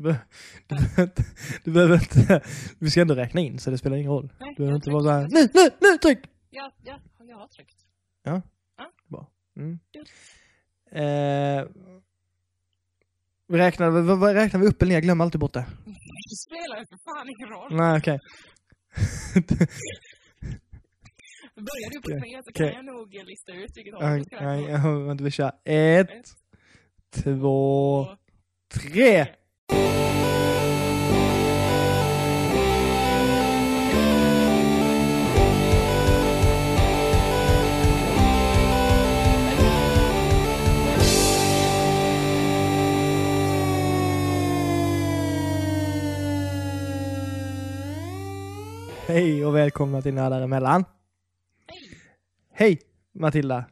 Du behöver, du, inte, du behöver inte... Vi ska ändå räkna in så det spelar ingen roll. Nej, Du behöver inte vara såhär, nu, nu, nu, tryck! Ja, ja, jag har tryckt. Mm. Eh, räknar, vad, vad räknar vi upp eller ner? Jag glömmer alltid bort det. Det spelar för fan ingen roll. Nej, okej. Börjar du på Okej, tre så kan jag nog lista ut vilket håll Nej, du ska ja, vänta, vi kör. Ett, två, tre! Hej och välkomna till Nördar emellan. Hej! Hej Matilda.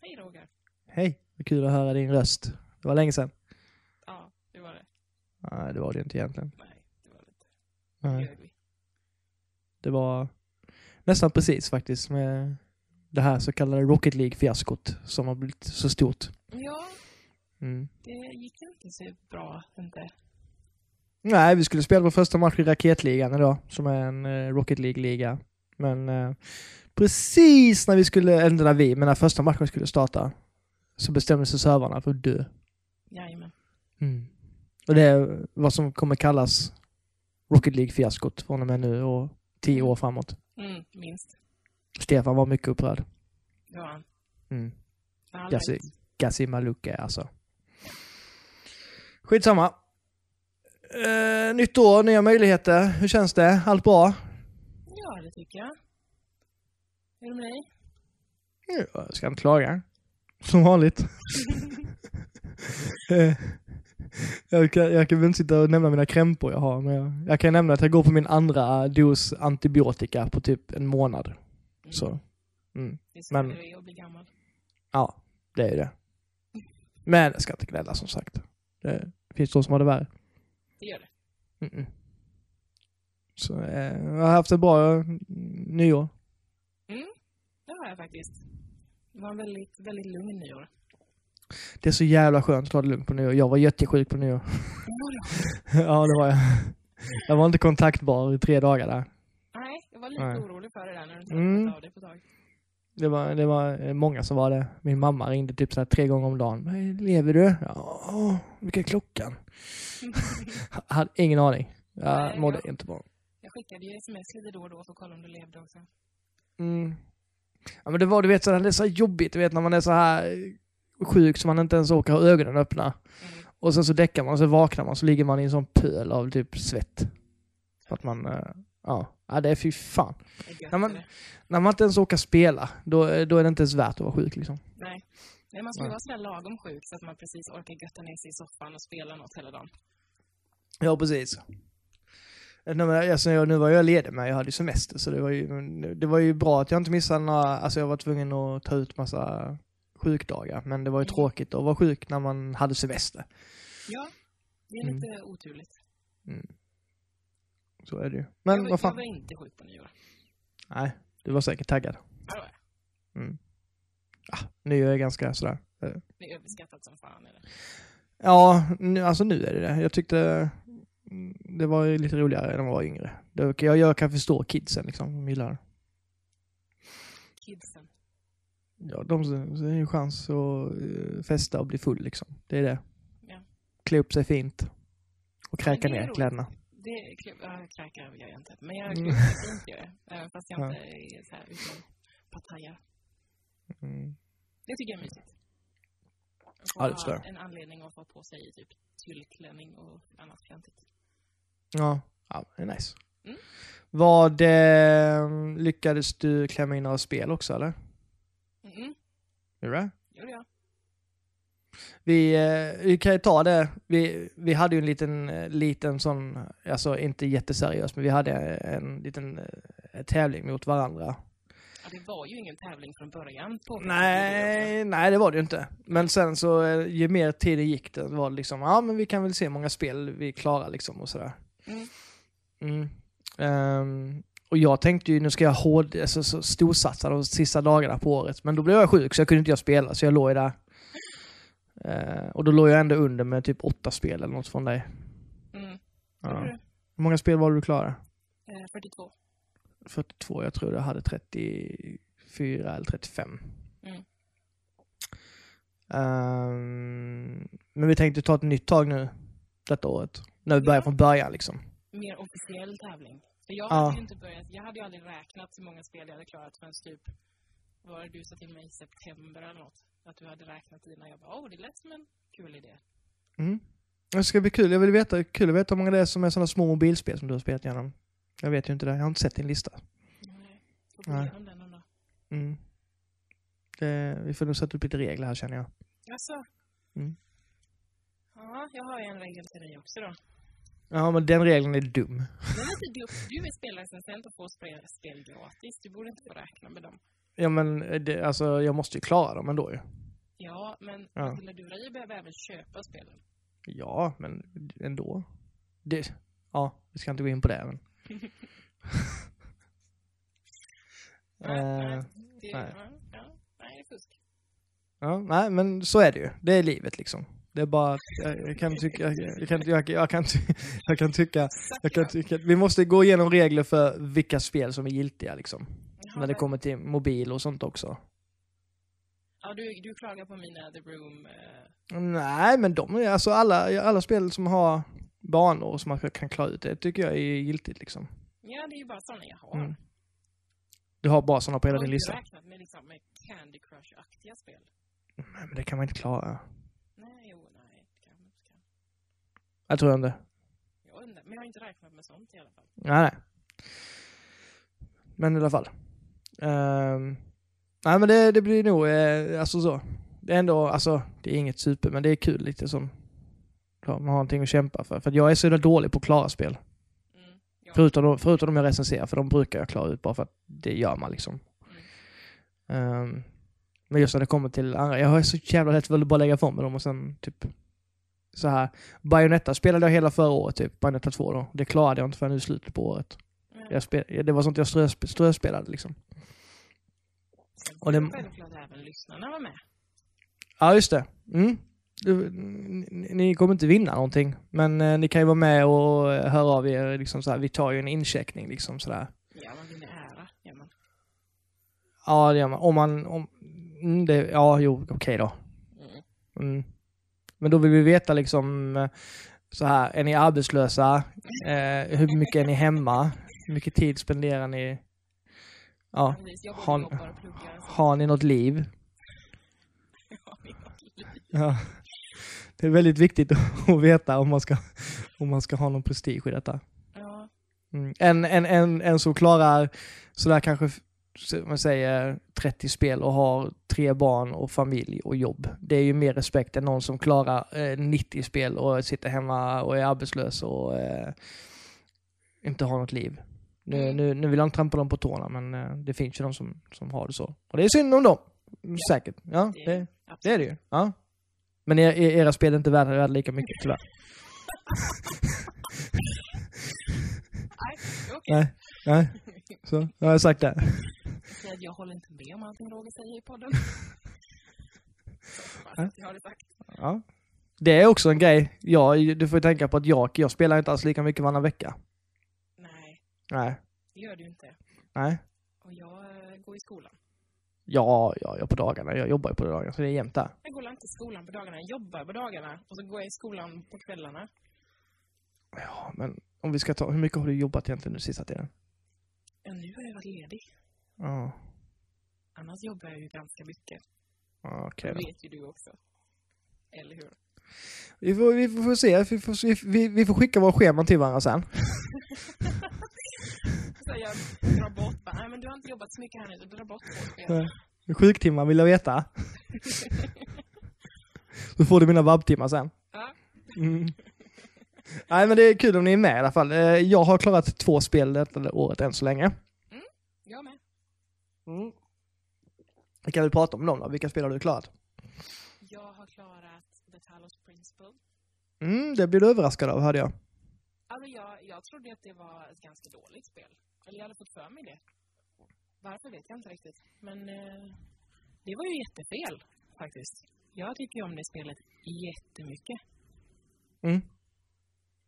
Hej Roger. Hej, vad kul att höra din röst. Det var länge sedan. Ja, det var det. Nej, det var det inte egentligen. Nej, det var det inte. Nej. Det var nästan precis faktiskt med det här så kallade Rocket League-fiaskot som har blivit så stort. Ja, Mm. det gick inte så bra inte. Nej, vi skulle spela vår första match i Raketligan idag, som är en eh, Rocket League-liga. Men eh, precis när vi skulle, eller när vi, men när första matchen skulle starta, så bestämde sig servrarna för att dö. Jajamän. Mm. Och det är vad som kommer kallas Rocket League-fiaskot från och med nu och tio år framåt. Mm, minst. Stefan var mycket upprörd. Mm. För all Gassi. Gassi Maluke alltså. Skitsamma. Uh, nytt år, nya möjligheter. Hur känns det? Allt bra? Ja, det tycker jag. Hur är det med dig? Ja, Jag ska inte klaga. Som vanligt. Eh, jag, kan, jag kan väl inte sitta och nämna mina krämpor jag har, men jag, jag kan nämna att jag går på min andra dos antibiotika på typ en månad. Mm. Så, mm. Det är så men- det är att bli gammal. ja, det är det. Men jag ska inte gnälla som sagt. Det finns de som har det värre. Det gör det. Mm-mm. Så eh, jag har haft ett bra nyår. Det har jag faktiskt. Det var en väldigt, väldigt lugn nyår. Det är så jävla skönt att ta det lugnt på nyår. Jag var jättesjuk på nyår. ja, det var jag. Jag var inte kontaktbar i tre dagar där. Nej, jag var lite Nej. orolig för det där när du Mm. av dig på tag. Det var, det var eh, många som var det. Min mamma ringde typ så här tre gånger om dagen. "Men, Lever du? Ja, vilken är klockan? Jag hade ingen aning. Jag Nej, mådde jag- inte bra. Jag skickade ju sms lite då och då för att kolla om du levde också. Mm. Ja men det var, du vet, så här, det är så jobbigt, du vet när man är så här sjuk så man inte ens orkar ha ögonen öppna. Mm. Och sen så däckar man och så vaknar man så ligger man i en sån pöl av typ svett. För att man, eh, ja, ja det är fy fan. Är När man-? När man inte ens orkar spela, då, då är det inte ens värt att vara sjuk liksom. Nej. Nej, man ska ju vara sådär lagom sjuk så att man precis orkar götta ner sig i soffan och spela något hela dagen. Ja, precis. Eh, Alltså, nu var jag ledig men jag hade ju semester så det var ju, det var ju bra att jag inte missade några, alltså jag var tvungen att ta ut massa sjukdagar. Men det var ju Mm. tråkigt att vara sjuk när man hade semester. Ja, det är Mm. lite oturligt. Så är det ju. jag, Men var- vad fan. jag var inte sjuk på nyår. Nej, du var säkert taggad. Ja, det var jag. Mm. Ah, nyår är ganska sådär. eh, Det är överskattat som fan. Eller? Ja, nu, alltså nu är det det. Jag tyckte mm, det var lite roligare när man var yngre. Det, jag, jag kan förstå kidsen liksom, de gillar det. Kidsen. Ja, de det är ju chans att eh, festa och bli full liksom. Det är det. Ja. Klä upp sig fint. Och kräka ner roligt. kläderna. Det är kul. Ja, kräkar gör jag inte. Men jag Mm. klipper fint gör jag. Fast jag Ja. inte är så här utan pataja. Mm. Det tycker jag är mysigt. Ja, det förstår jag. En anledning att få på sig typ tyllklänning och annat fjantigt. Ja, ja, det är nice. Mm. Vad, eh, lyckades du klämma in några spel också eller? Gjorde det? Gjorde jag. Vi, eh, vi kan ju ta det. Vi, vi hade ju en liten, eh, liten sån, alltså inte jätteseriös, men vi hade en liten eh, tävling mot varandra. Ja, det var ju ingen tävling från början. På Nej, nej det var det ju inte. Men sen så ju mer tiden gick det var det liksom, ja men vi kan väl se hur många spel vi klarar liksom och sådär. Mm. Mm. Ehm, och jag tänkte ju, nu ska jag hård, alltså, så storsatsa de sista dagarna på året. Men då blev jag sjuk så jag kunde inte jag spela, så jag låg ju där. Eh, och då låg jag ändå under med typ åtta spel eller något från dig. Mm. Ja. Hur många spel var du klarade? Eh, 42. 42, jag tror jag hade 34 eller 35. Mm. Ehm, men vi tänkte ta ett nytt tag nu, detta året. När vi börjar från början liksom. Mer officiell tävling. För jag Ja. hade ju inte börjat, jag hade ju aldrig räknat hur många spel jag hade klarat förrän typ, var det du sa till mig i september eller något? Att du hade räknat dina, jag bara, åh det lät som en kul idé. Mm. Det ska bli kul. Jag vill veta, kul att veta hur många det är som är sådana små mobilspel som du har spelat igenom. Jag vet ju inte det. Jag har inte sett din lista. Nej. Får gå Nej. igenom den då. Mm. Det, vi får nog sätta upp lite regler här känner jag. Jaså? Mm. Ja, jag har ju en regel till dig också då. Ja, men den regeln är dum. Den är inte du, du är spelrecensent och får spel, spel gratis. Du borde inte få räkna med dem. Ja, men det, alltså, jag måste ju klara dem ändå ju. Ja, men Ja. Matilda Durai behöver även köpa spelen. Ja, men ändå. Det, ja, vi ska inte gå in på det. Men. Nej, Eh, nej, det, nej. Ja, nej, fusk. ja, nej, men så är det ju. Det är livet liksom. Det är bara att jag, jag kan tycka, jag, jag, kan, jag, jag, kan, jag kan tycka, jag kan tycka, vi måste gå igenom regler för vilka spel som är giltiga liksom. När det kommer till mobil och sånt också. Ja, du, du klagar på mina The Room. Eh, Nej, men de alltså alla, alla spel som har banor som man kan klara ut, det tycker jag är giltigt liksom. ja, det är ju bara sådana jag har. Mm. Du har bara sådana på Jag hela har din inte lista. räknat med, liksom, med Candy Crush-aktiga spel. Nej, men det kan man inte klara. Nej, jo, nej, det kan man inte. kan. Jag tror inte. Jag undrar, men jag har inte räknat med sånt i alla fall. Nej, nej. Men i alla fall. Ehm, nej men det, det blir nog, eh, alltså så. Det är ändå, alltså det är inget super, men det är kul lite som, man har någonting att kämpa för. För jag är så dålig på att klara spel. Mm. Ja. Förutom, de- förutom de jag recenserar, för de brukar jag klara ut bara för att det gör man liksom. Ehm, men just när det kommer till andra, jag har så jävla lätt för att bara lägga ifrån mig dem och sen typ så här. Bayonetta spelade jag hela förra året typ, Bayonetta 2 då. Det klarade jag inte förrän i slutet på året. Mm. Jag spel, det var sånt jag strösp- ströspelade liksom. och det- Självklart även lyssnarna var med. Ja, just det. Mm. Du, ni, ni kommer inte vinna någonting, men eh, ni kan ju vara med och eh, höra av er. Liksom så här. Vi tar ju en incheckning liksom sådär. Ja, man vinner ära. Ja, man. Ja, det gör man. Om man... Om, mm, det, ja, jo, okej då. Mm. Men då vill vi veta liksom eh, så här, är ni arbetslösa? Eh, hur mycket är ni hemma? Hur mycket tid spenderar ni? Ja, har- har ni något liv? Ja. Det är väldigt viktigt att veta om man ska, om man ska ha någon prestige i detta. Mm. En, en, en, en som klarar sådär kanske, man säger 30 spel och har tre barn och familj och jobb. Det är ju mer respekt än någon som klarar eh, 90 spel och sitter hemma och är arbetslös och eh, inte har något liv. Nu, Mm. nu, nu vill jag inte trampa dem på tårna men eh, det finns ju de som, som har det så. Och det är synd om dem. Säkert. Ja, det, det, det är det ju. Ja. Men er, er- era spel är inte värda, lika mycket tyvärr. Nej, okej. Nej, nej. Så, då har jag sagt det. Säg att Jag håller inte med om allting Roger säger i podden. Så, Ja. Jag har det sagt. Ja. Det är också en grej. Jag, du får ju tänka på att jag, jag spelar inte alls lika mycket varannan vecka. Nej, Nej. det gör du inte. Nej. Och jag eh, går i skolan. Ja, ja, jag på dagarna. Jag jobbar ju på dagarna, så det är jämnt där. Jag går inte i skolan på dagarna, jag jobbar på dagarna. Och så går jag i skolan på kvällarna. Ja, men om vi ska ta... Hur mycket har du jobbat egentligen nu sista tiden? Ja, nu har jag varit ledig. Ja, Annars jobbar jag ju ganska mycket. okej Det då. vet ju du också. Eller hur? Vi får, vi får se. Vi får, vi, vi, får skicka våra scheman till varandra sen. Så jag drar bort nej men du har inte jobbat så mycket här nu, du drar bort. Nej. Sjuktimmar vill jag veta. Så får du mina vabbtimmar sen. Ja. Mm. Nej men det är kul om ni är med i alla fall. Eh, Jag har klarat två spel detta året än så länge. Mm. Vi kan väl prata om dem då. Vilka spel har du klarat? Jag har klarat The Talos Principle. Mm, det blir du överraskad av hörde jag. Alltså jag, jag trodde att det var ett ganska dåligt spel. Eller jag hade fått för mig det. Varför vet jag inte riktigt. Men eh, det var ju jättefel faktiskt. Jag tycker ju om det spelet jättemycket. Mm.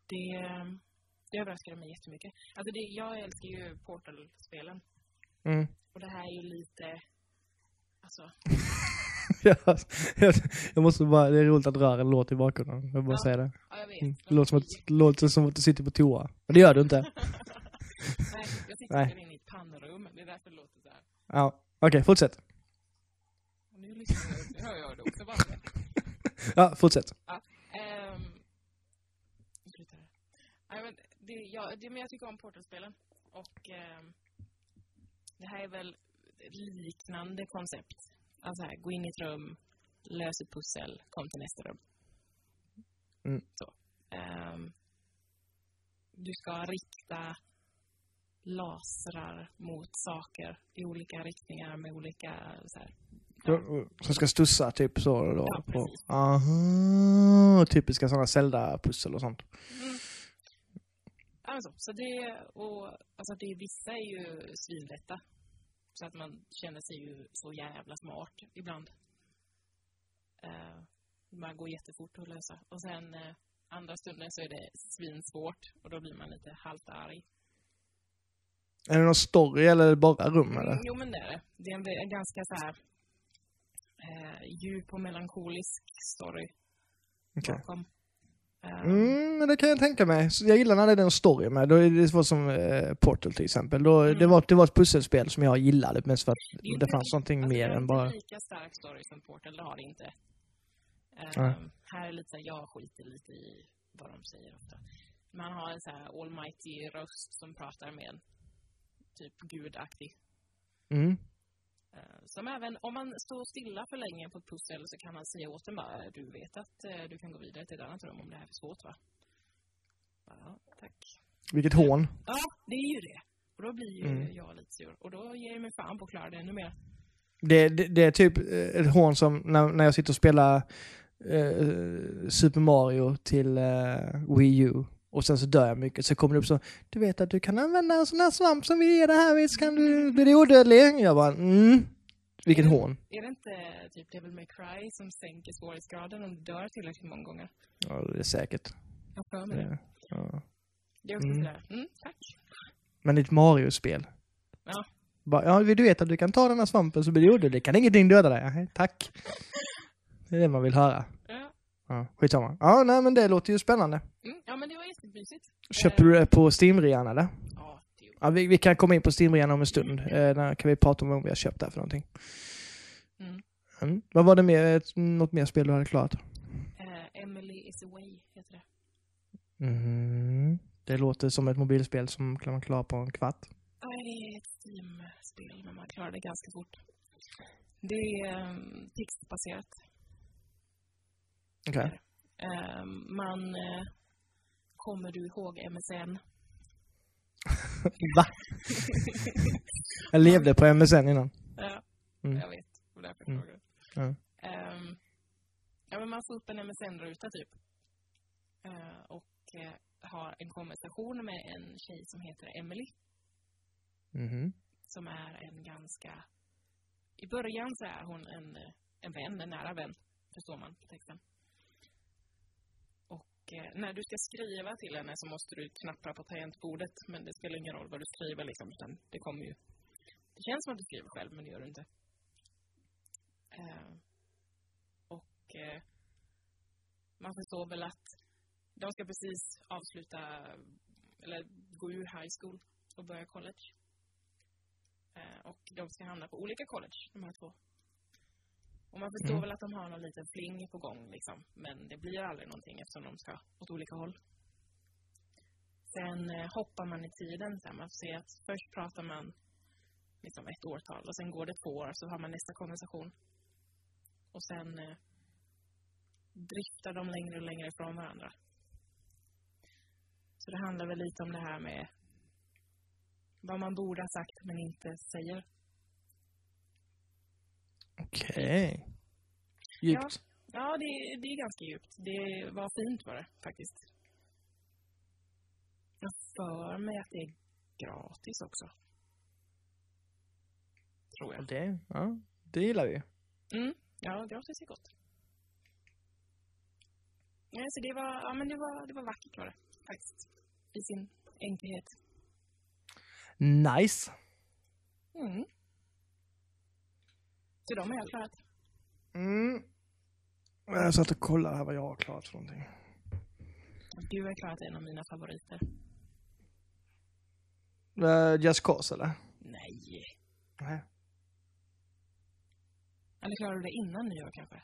Det, eh, Det överraskade mig jättemycket. Alltså det, jag älskar ju Portal-spelen. Mm. Och det här är ju lite... Alltså, Ja, jag, måste bara, det är roligt att röra en låt i bakgrunden. Jag vill bara Ja. säga det. ja jag vet. Mm. Det De låter som, att, låter som att du sitter på toa. Men det gör du inte. Nej, jag sitter inne i ett pannrum. Det är därför det låter så här. Ja, okej, fortsätt. Och nu lyssnar jag, nu hör jag det också bara. Ja, fortsätt. Slutar det. Nej, men det, ja, det, men jag tycker om Portal-spelen. Och ehm, det här är väl ett liknande koncept. Alltså här, gå in i ett rum, lös ett pussel, kom till nästa rum. Mm. Så. Ehm, du ska rikta lasrar mot saker i olika riktningar med olika så här, Som ska stussa typ så då? Ja, på. precis. Aha, typiska sådana Zelda-pussel och sånt. Mm. Men så. det, och alltså det, vissa är ju svinlätta. Så att man känner sig ju så jävla smart ibland. Uh, man går jättefort att lösa. Och sen eh, andra stunder så är det svinsvårt och då blir man lite halvt arg. Är det någon story eller är det bara rum eller? Mm, jo, men det är det. Det är en, en ganska så här eh, djup och melankolisk story bakom. Eh, Mm, men det kan jag tänka mig. Jag gillar när det är en story med. Då är det så som eh, Portal till exempel. Då, Mm. det, var, det var ett pusselspel som jag gillade mest för att det, fanns någonting alltså, mer det är än inte bara... lika stark story som Portal, det har det inte. Eh, Nej. här är lite så här, jag skiter lite i vad de säger ofta. Man har en så här almighty röst som pratar med en. Typ gudaktig. Mm. Eh, som även, om man står stilla för länge på ett pussel så kan man säga åt den bara, du vet att eh, du kan gå vidare till ett annat rum om det här är för svårt va? Ja, tack. Vilket hån. Ja, det är ju det. Och då blir ju Mm. jag lite sur. Och då ger jag mig fan på att klara det ännu mer. Det, det, det är typ eh, ett hån som när, när jag sitter och spelar eh, Super Mario till eh, Wii U och sen så dör jag mycket så kommer det upp så Du vet att du kan använda en sån här svamp som vi ger dig här visst kan du bli odödlig? Jag bara mm. Vilket hån. Är det inte typ Devil May Cry som sänker svårighetsgraden om du dör tillräckligt många gånger? Ja det är säkert. Jag för mig det. Ja. Det är också Mm. sådär, mm, tack. Men ett Mario-spel. Ja. Bara, ja, du vet att du kan ta den här svampen så blir du odödlig. Kan ingenting döda dig? Nej, tack. Det är det man vill höra. Ja. Ja, skitsamma. Ja, nej men det låter ju spännande. Mm, ja, men det var jättemysigt. Köpte du det på Steam-rean eller? Ja, det gjorde Ja, vi, vi kan komma in på Steam-rean om en stund. Eh, där kan vi prata om vad vi har köpt där för någonting. Mm. Mm. Vad var det mer, något mer spel du hade klarat? Eh, Emily is away, heter det. Mm. Det låter som ett mobilspel som kan man klara på en kvart. Nej, det är ett Steam-spel, men man klarar det ganska fort. Det är um, textbaserat. Okej. Eh, man... Eh, kommer du ihåg MSN? Va? jag levde på MSN innan. Ja, Mm. jag vet. Det var därför jag Mm. frågade. Ja. Ehm, ja, men man får upp en MSN-ruta typ. Eh, och eh, har en konversation med en tjej som heter Emily. Mhm. Som är en ganska... I början så är hon en, en vän, en nära vän. Förstår man på texten. Och eh, när du ska skriva till henne så måste du knappra på tangentbordet. Men det spelar ingen roll vad du skriver liksom. Utan det kommer ju... Det känns som att du skriver själv, men det gör du inte. Eh, och eh, man förstår väl att de ska precis avsluta, eller gå ur high school och börja college. Och de ska hamna på olika college, de här två. Och man förstår Mm. väl att de har någon liten fling på gång, liksom. Men det blir aldrig någonting eftersom de ska åt olika håll. Sen eh, hoppar man i tiden, så man får se att först pratar man liksom ett årtal och sen går det två år så har man nästa konversation. Och sen eh, driftar de längre och längre ifrån varandra. Så det handlar väl lite om det här med vad man borde ha sagt men inte säger. Okej. Djupt. Ja, det, det är ganska djupt. Det var fint var det faktiskt. Jag för mig att det är gratis också. Tror Ja. jag. Det, ja, det gillar vi. Mm. Ja, gratis är gott. Ja, så det var, ja, men det var, det var vackert var det faktiskt. I sin Enkelhet. Nice. Mm. Så de har jag klarat. Mm. Jag satt och kollade här vad jag har klarat för någonting. Du har klarat en av mina favoriter. Uh, Just Cause eller? Nej. Nej. Eller klarade du det innan nyår kanske?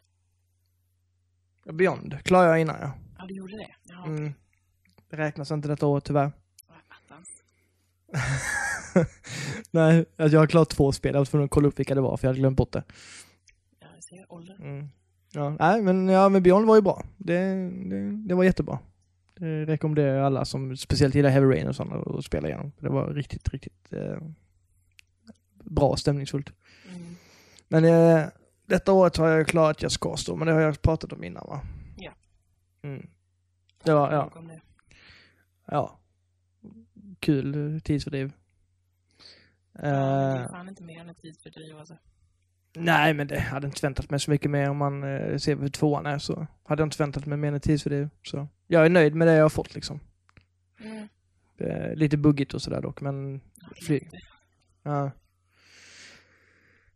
Beyond klarade jag innan ja. Ja, du gjorde det? Jaha. Mm. Det räknas inte detta år tyvärr. Attans. Nej, alltså jag har klarat två spel. Jag var tvungen att kolla upp vilka det var för jag hade glömt bort det. Ja, jag ser ålder. Mm. Ja, nej men, ja, men Beyond var ju bra. Det, det, det var jättebra. Det rekommenderar jag alla som speciellt gillar Heavy Rain och sådana att spela igenom. Det var riktigt, riktigt eh, bra stämningsfullt. Mm. Men eh, detta året har jag klarat Just Cause då, men det har jag pratat om innan va? Ja. Mm. Det var, ja, ja. Kul tidsfördriv. Ja, det är Eh, fan inte mer än ett tidsfördriv alltså. nej, men det hade inte väntat mig så mycket mer om man eh, ser vad tvåan är så hade jag inte väntat mig mer än ett tidsfördriv. Så jag är nöjd med det jag har fått liksom. Mm. Eh, lite buggigt och sådär dock, men Flyg. Ja.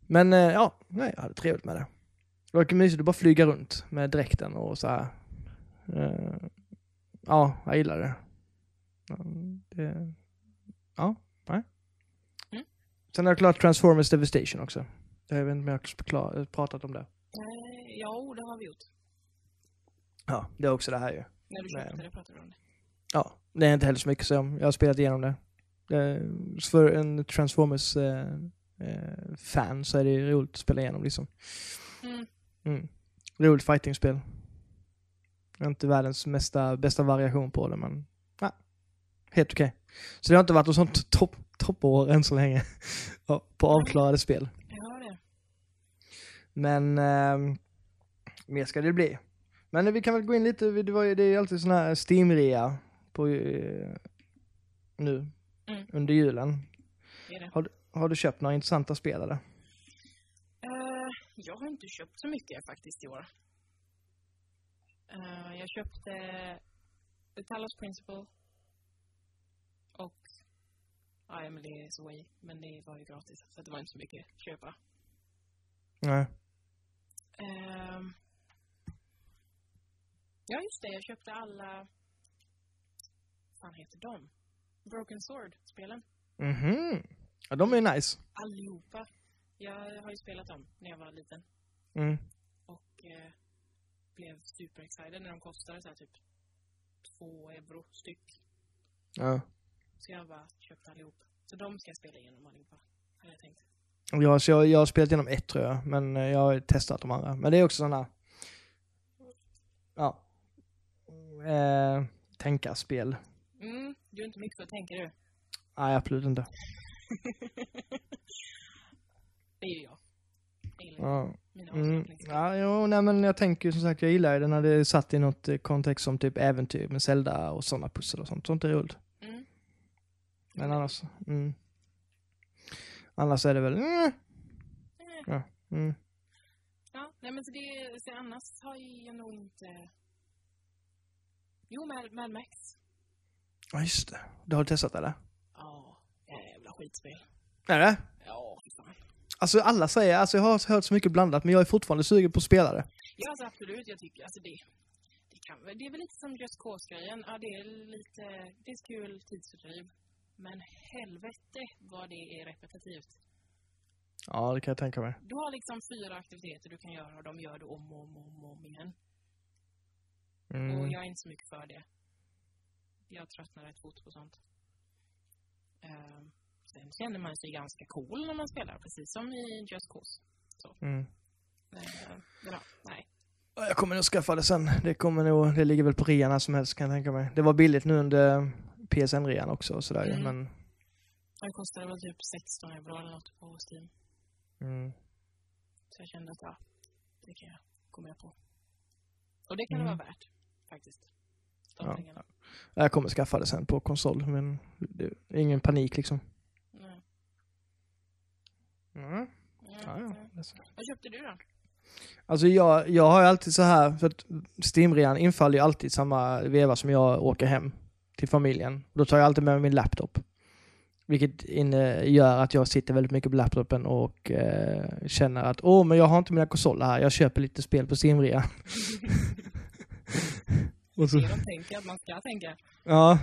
Men eh, ja, nej, jag hade trevligt med det. Det var mysigt att bara flyga runt med dräkten och så här. Eh, ja, jag gillar det. Ja, det. Ja, nej. Sen har jag klarat Transformers Devastation också. Jag vet inte om jag har pratat om det. Eh, ja, det har vi gjort. Ja, det är också det här ju. När du Nej. köpte det pratade du om det. Ja, det är inte heller så mycket som jag har spelat igenom det. För en Transformers eh, eh, fan så är det roligt att spela igenom liksom. Mm. Mm. Roligt fightingspel. Inte världens mesta, bästa variation på det men ja, helt okej. Så det har inte varit något sånt topp, toppår än så länge på avklarade spel. Det. Men eh, mer ska det bli. Men vi kan väl gå in lite, det, var ju, det är ju alltid sån här Steam-rea på eh, nu Mm. under julen. det, det. Har du köpt några intressanta spel eller? Eh, jag har inte köpt så mycket faktiskt i år. Eh, jag köpte The Talos Principle och ja, Emily's Way, men det var ju gratis så det var inte så mycket att köpa. Nej. Ehm, ja, just det. Jag köpte alla... Vad fan heter de? Broken Sword-spelen. Mhm. Ja, de är nice. Allihopa. Jag har ju spelat dem när jag var liten Mm. och eh, blev super excited när de kostade så här typ två euro styck. Ja. Så jag bara köpte allihop. Så de ska jag spela igenom allihopa, hade jag tänkt. Ja, så jag, jag har spelat igenom ett tror jag, men eh, jag har testat de andra. Men det är också sådana, ja, eh, tänkarspel. Mm, du är inte mycket för att tänka du. Nej, absolut inte. Det är ju jag. Ja. Mm. Ja, jo, nej men jag tänker som sagt, jag gillar ju det när det är satt i något eh, kontext som typ äventyr med Zelda och sådana pussel och sånt. Sånt är roligt. Men annars, mm. Annars är det väl, mm. Ja. Mm. Ja, nej men så det, så annars har jag nog inte... Jo, Mad, Mad Max. Ja, just det. Du har testat eller? Ja, jävla skitspel. Är det? Ja, fan. Alltså alla säger, alltså jag har hört så mycket blandat men jag är fortfarande sugen på att spela det. Ja, alltså absolut. Jag tycker alltså det... Det, kan, det är väl lite som Just Cause-grejen. Ja, det är lite... Det är kul tidsfördriv. Men helvete vad det är repetitivt. Ja, det kan jag tänka mig. Du har liksom fyra aktiviteter du kan göra och de gör du om och om och om, och om igen. Och Mm. jag är inte så mycket för det. Jag tröttnar rätt fort på sånt. Ehm, sen känner man sig ganska cool när man spelar, precis som i Just Cause. Mm. Ehm, men ja, nej. Ja, Jag kommer nog skaffa det sen. Det kommer nog, det ligger väl på rean som helst kan jag tänka mig. Det var billigt nu under PSN-rean också och sådär Mm. men... Det kostade väl typ 16 euro eller något på Steam. Mm. Så jag kände att ja, det kan jag gå med på. Och det kan Mm. det vara värt, faktiskt. De Ja. pengarna. Jag kommer skaffa det sen på konsol men det är ingen panik liksom. Nej. Mm. Mm, Ja, mm. ja. Vad köpte du då? Alltså jag, jag har ju alltid så här, för att Steam-rean infaller ju alltid samma veva som jag åker hem. Till familjen. Då tar jag alltid med mig min laptop. Vilket gör att jag sitter väldigt mycket på laptopen och eh, känner att åh, men jag har inte mina konsoler här. Jag köper lite spel på Steam-rea. Och så... Det de tänker att man ska tänka. Ja.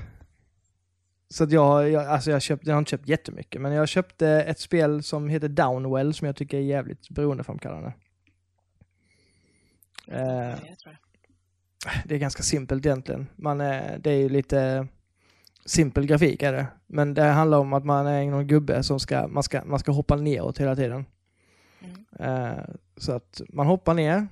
Så att jag, jag, alltså jag, köpt, jag har inte köpt jättemycket, men jag köpte ett spel som heter Downwell som jag tycker är jävligt beroendeframkallande. Eh, det är ganska simpelt egentligen. Man är, det är ju lite simpel grafik är det. Men det handlar om att man är någon gubbe som ska, man ska, man ska hoppa neråt hela tiden. Mm. Eh, så att man hoppar ner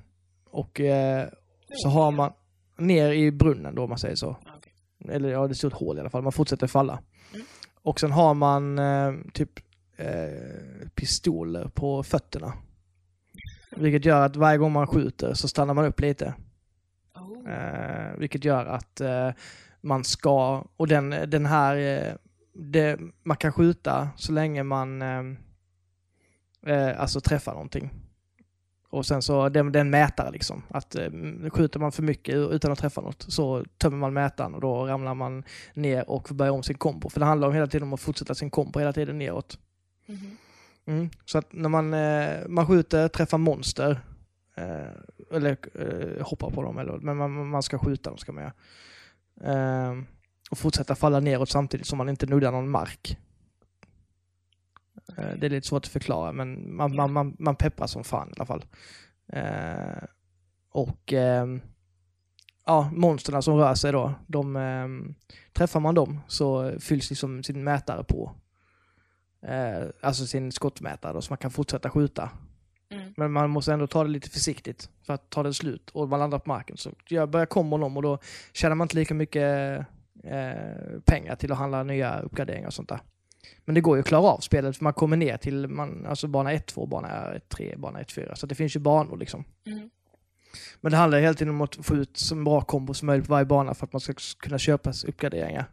och eh, så har man ner i brunnen då om man säger så. Okay. Eller ja, det står ett hål i alla fall. Man fortsätter falla. Mm. Och sen har man eh, typ eh, pistoler på fötterna. Vilket gör att varje gång man skjuter så stannar man upp lite. Oh. Eh, vilket gör att eh, man ska, och den, den här, eh, det, man kan skjuta så länge man eh, eh, alltså träffar någonting. Och sen så, den, den mätare liksom, att eh, skjuter man för mycket utan att träffa något så tömmer man mätaren och då ramlar man ner och får börja om sin kombo. För det handlar om hela tiden om att fortsätta sin kombo hela tiden neråt. Mm. Mm. Så att när man, man skjuter, träffar monster, eh, eller eh, hoppar på dem, eller, men man, man ska skjuta dem ska man göra. Eh, och fortsätta falla neråt samtidigt som man inte nuddar någon mark. Eh, det är lite svårt att förklara men man, man, man, man pepprar som fan i alla fall. Eh, och ehm, ja, monsterna som rör sig då, de, eh, träffar man dem så fylls liksom sin mätare på. Eh, alltså sin skottmätare då, så man kan fortsätta skjuta. Men man måste ändå ta det lite försiktigt för att ta det slut och man landar på marken. Så jag börjar komma om och då tjänar man inte lika mycket eh, pengar till att handla nya uppgraderingar och sånt där. Men det går ju att klara av spelet för man kommer ner till man, alltså bana 1, 2, bana 3, bana 1, 4. Så det finns ju banor liksom. Mm. Men det handlar hela tiden om att få ut så bra kombo som möjligt på varje bana för att man ska kunna köpa uppgraderingar.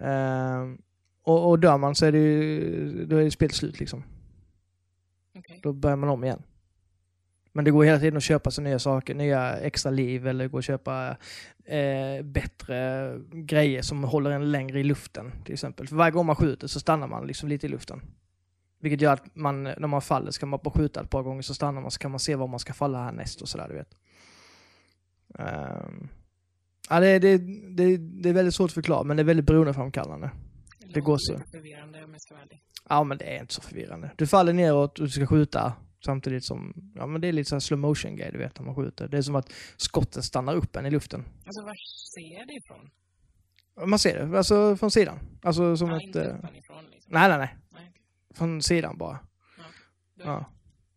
Uh, och, och dör man så är det ju, då är det spelet slut liksom. Okay. Då börjar man om igen. Men det går hela tiden att köpa sig nya saker, nya extra liv eller gå och köpa eh, bättre grejer som håller en längre i luften till exempel. För varje gång man skjuter så stannar man liksom lite i luften. Vilket gör att man, när man faller, ska man bara skjuta ett par gånger så stannar man så kan man se var man ska falla härnäst och sådär du vet. Um, ja, det, det, det, det är väldigt svårt att förklara men det är väldigt beroendeframkallande. Det, det går så. förvirrande om jag ska vara ärlig. Ja men det är inte så förvirrande. Du faller neråt och du ska skjuta Samtidigt som, ja men det är lite så slow motion grej du vet när man skjuter. Det är som att skottet stannar upp en i luften. Alltså var ser jag det ifrån? Man ser det, alltså från sidan. Alltså som ja, ett... Inte äh... ifrån, liksom. Nej, nej, nej. nej Från sidan bara. Ja. Ja.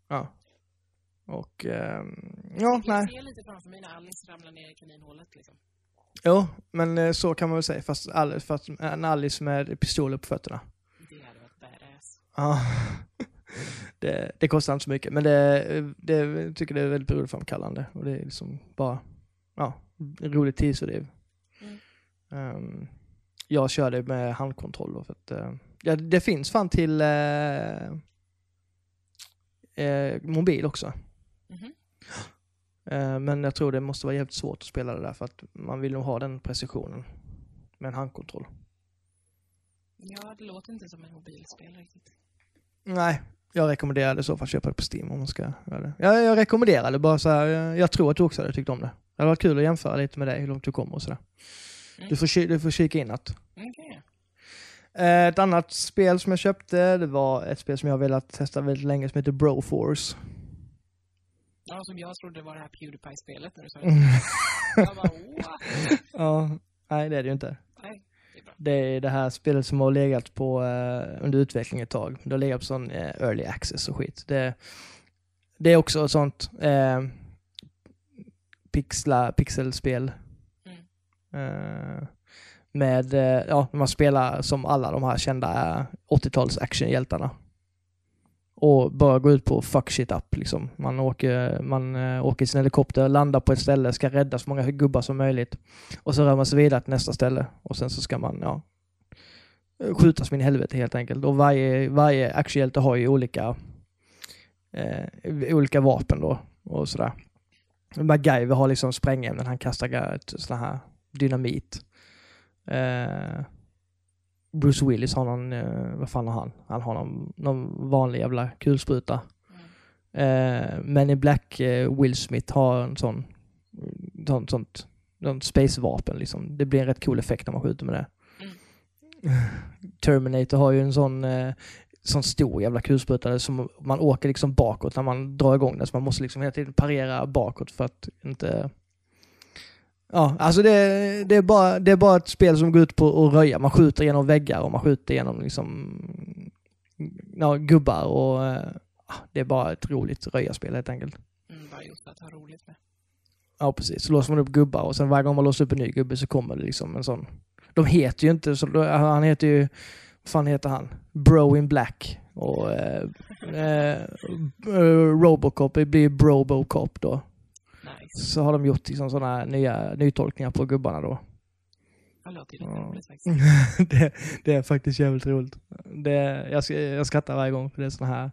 ja. Och, ähm, ja, nej. Jag ser lite framför mig när Alice ramlar ner i kaninhålet liksom. Jo, men eh, så kan man väl säga. Fast, Alice, fast en Alice med pistoler på fötterna. Det hade varit badass. Ja. det, det, kostar inte så mycket, men det, det jag tycker det är väldigt beroendeframkallande och det är liksom bara, ja, roligt tidsfördriv. Mm. Um, jag kör det med handkontroll för att, uh, ja, det finns fan till uh, uh, mobil också. Mm -hmm. men jag tror det måste vara jävligt svårt att spela det där för att man vill nog ha den precisionen med en handkontroll. Ja, det låter inte som en mobilspel riktigt. Nej, jag rekommenderar i så fall köpa det på Steam om man ska göra det. Ja, jag rekommenderar det bara så här, jag tror att du också hade tyckt om det. Det hade varit kul att jämföra lite med dig, hur långt du kommer och sådär. Mm. Du, får, du får kika in att. Okay. Eh, ett annat spel som jag köpte, det var ett spel som jag har velat testa väldigt länge som heter Broforce. Ja, som jag trodde var det här Pewdiepie-spelet när du sa det. jag bara, Ja, nej det är det ju inte. Det är det här spelet som har legat på uh, under utveckling ett tag. Det har legat på sån uh, early access och skit. Det, det är också ett sånt uh, pixla, pixelspel. Mm. med, ja, man spelar som alla de här kända 80-tals actionhjältarna och bara gå ut på fuck shit up liksom. Man åker, man eh, åker i sin helikopter, landar på ett ställe, ska rädda så många gubbar som möjligt. Och så rör man sig vidare till nästa ställe och sen så ska man, ja, skjutas som in i helvete helt enkelt. Och varje, varje actionhjälte har ju olika, eh, olika vapen då och sådär. MacGyver har liksom sprängämnen, han kastar ett här dynamit. Eh, Bruce Willis har någon, eh, vad fan har han? Han har någon, någon vanlig jävla kulspruta. Eh, Men i Black, eh, Will Smith har en sån, sånt, sånt, sånt spacevapen liksom. Det blir en rätt cool effekt när man skjuter med det. Terminator har ju en sån, sån stor jävla kulspruta som man åker liksom bakåt när man drar igång den. Så man måste liksom hela tiden parera bakåt för att inte... Ja, alltså det, det, är bara, det är bara ett spel som går ut på att röja. Man skjuter genom väggar och man skjuter genom liksom, ja, gubbar och ja, det är bara ett roligt röjarspel helt enkelt. Mm, bara just att ha roligt med. Ja, precis. Så låser man upp gubbar och sen varje gång man låser upp en ny gubbe så kommer det liksom en sån. De heter ju inte så, han heter ju, vad fan heter han? Bro in Black. Och eh, eh, Robocop, blir Brobocop då. Så har de gjort liksom sådana nya nytolkningar på gubbarna då. Det låter ju lite Ja. roligt faktiskt. det, det är faktiskt jävligt roligt. Det, jag, jag skrattar varje gång för det är såna här...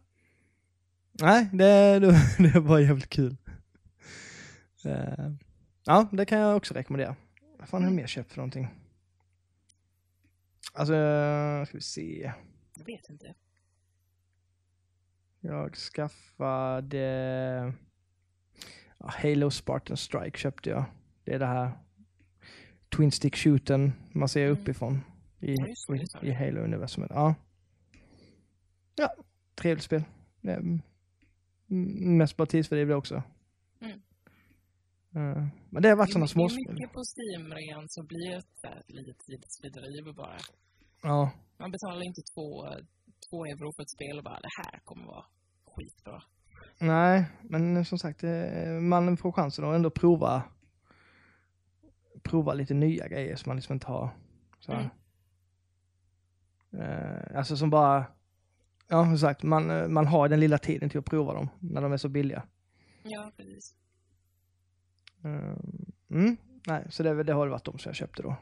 Nej, det, det, det bara jävligt kul. Eh, ja, det kan jag också rekommendera. Vad fan har jag mer köpt för någonting? Alltså, ska vi se. Jag vet inte. Jag skaffade... Halo Spartan Strike köpte jag. Det är det här Twin Stick Shooten man ser Mm. uppifrån i, Ja, i, Halo-universumet. Ja. ja, trevligt spel. Mest bara tidsfördriv det också. Mm. Eh, men det har varit Det är sådana mycket- småspel. på Steam-rean så blir det litet tidsfördriv bara. Ja, Man betalar inte två, två euro för ett spel och bara det här kommer vara skitbra. Nej, men som sagt, eh, man får chansen att ändå prova prova lite nya grejer som man liksom inte har. Så. här. Eh, alltså som bara, ja som sagt, man, eh, man har den lilla tiden till att prova dem när de är så billiga. Ja, precis. Eh, Mm, nej, så det, det har det varit de som jag köpte då.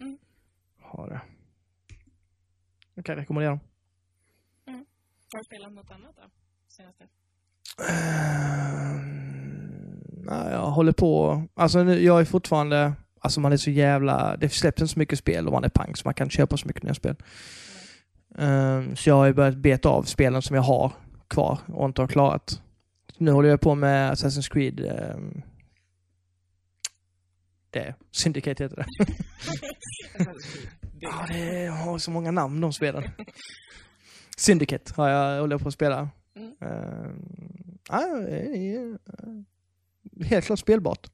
Mm. Har det. Jag kan rekommendera dem. Har du spelat något annat då? Senaste? Nej, jag håller på. Alltså nu, jag är fortfarande, alltså man är så jävla, det släpps inte så mycket spel och man är pang så man kan köpa så mycket nya spel. Ehm, så jag har ju börjat beta av spelen som jag har kvar och inte har klarat. Nu håller jag på med Assassin's Creed. ehm, det, Syndicate heter det. det Ja, det har så många namn de spelen. Syndicate har jag håller på att spela. Mm. Det eh, helt klart spelbart.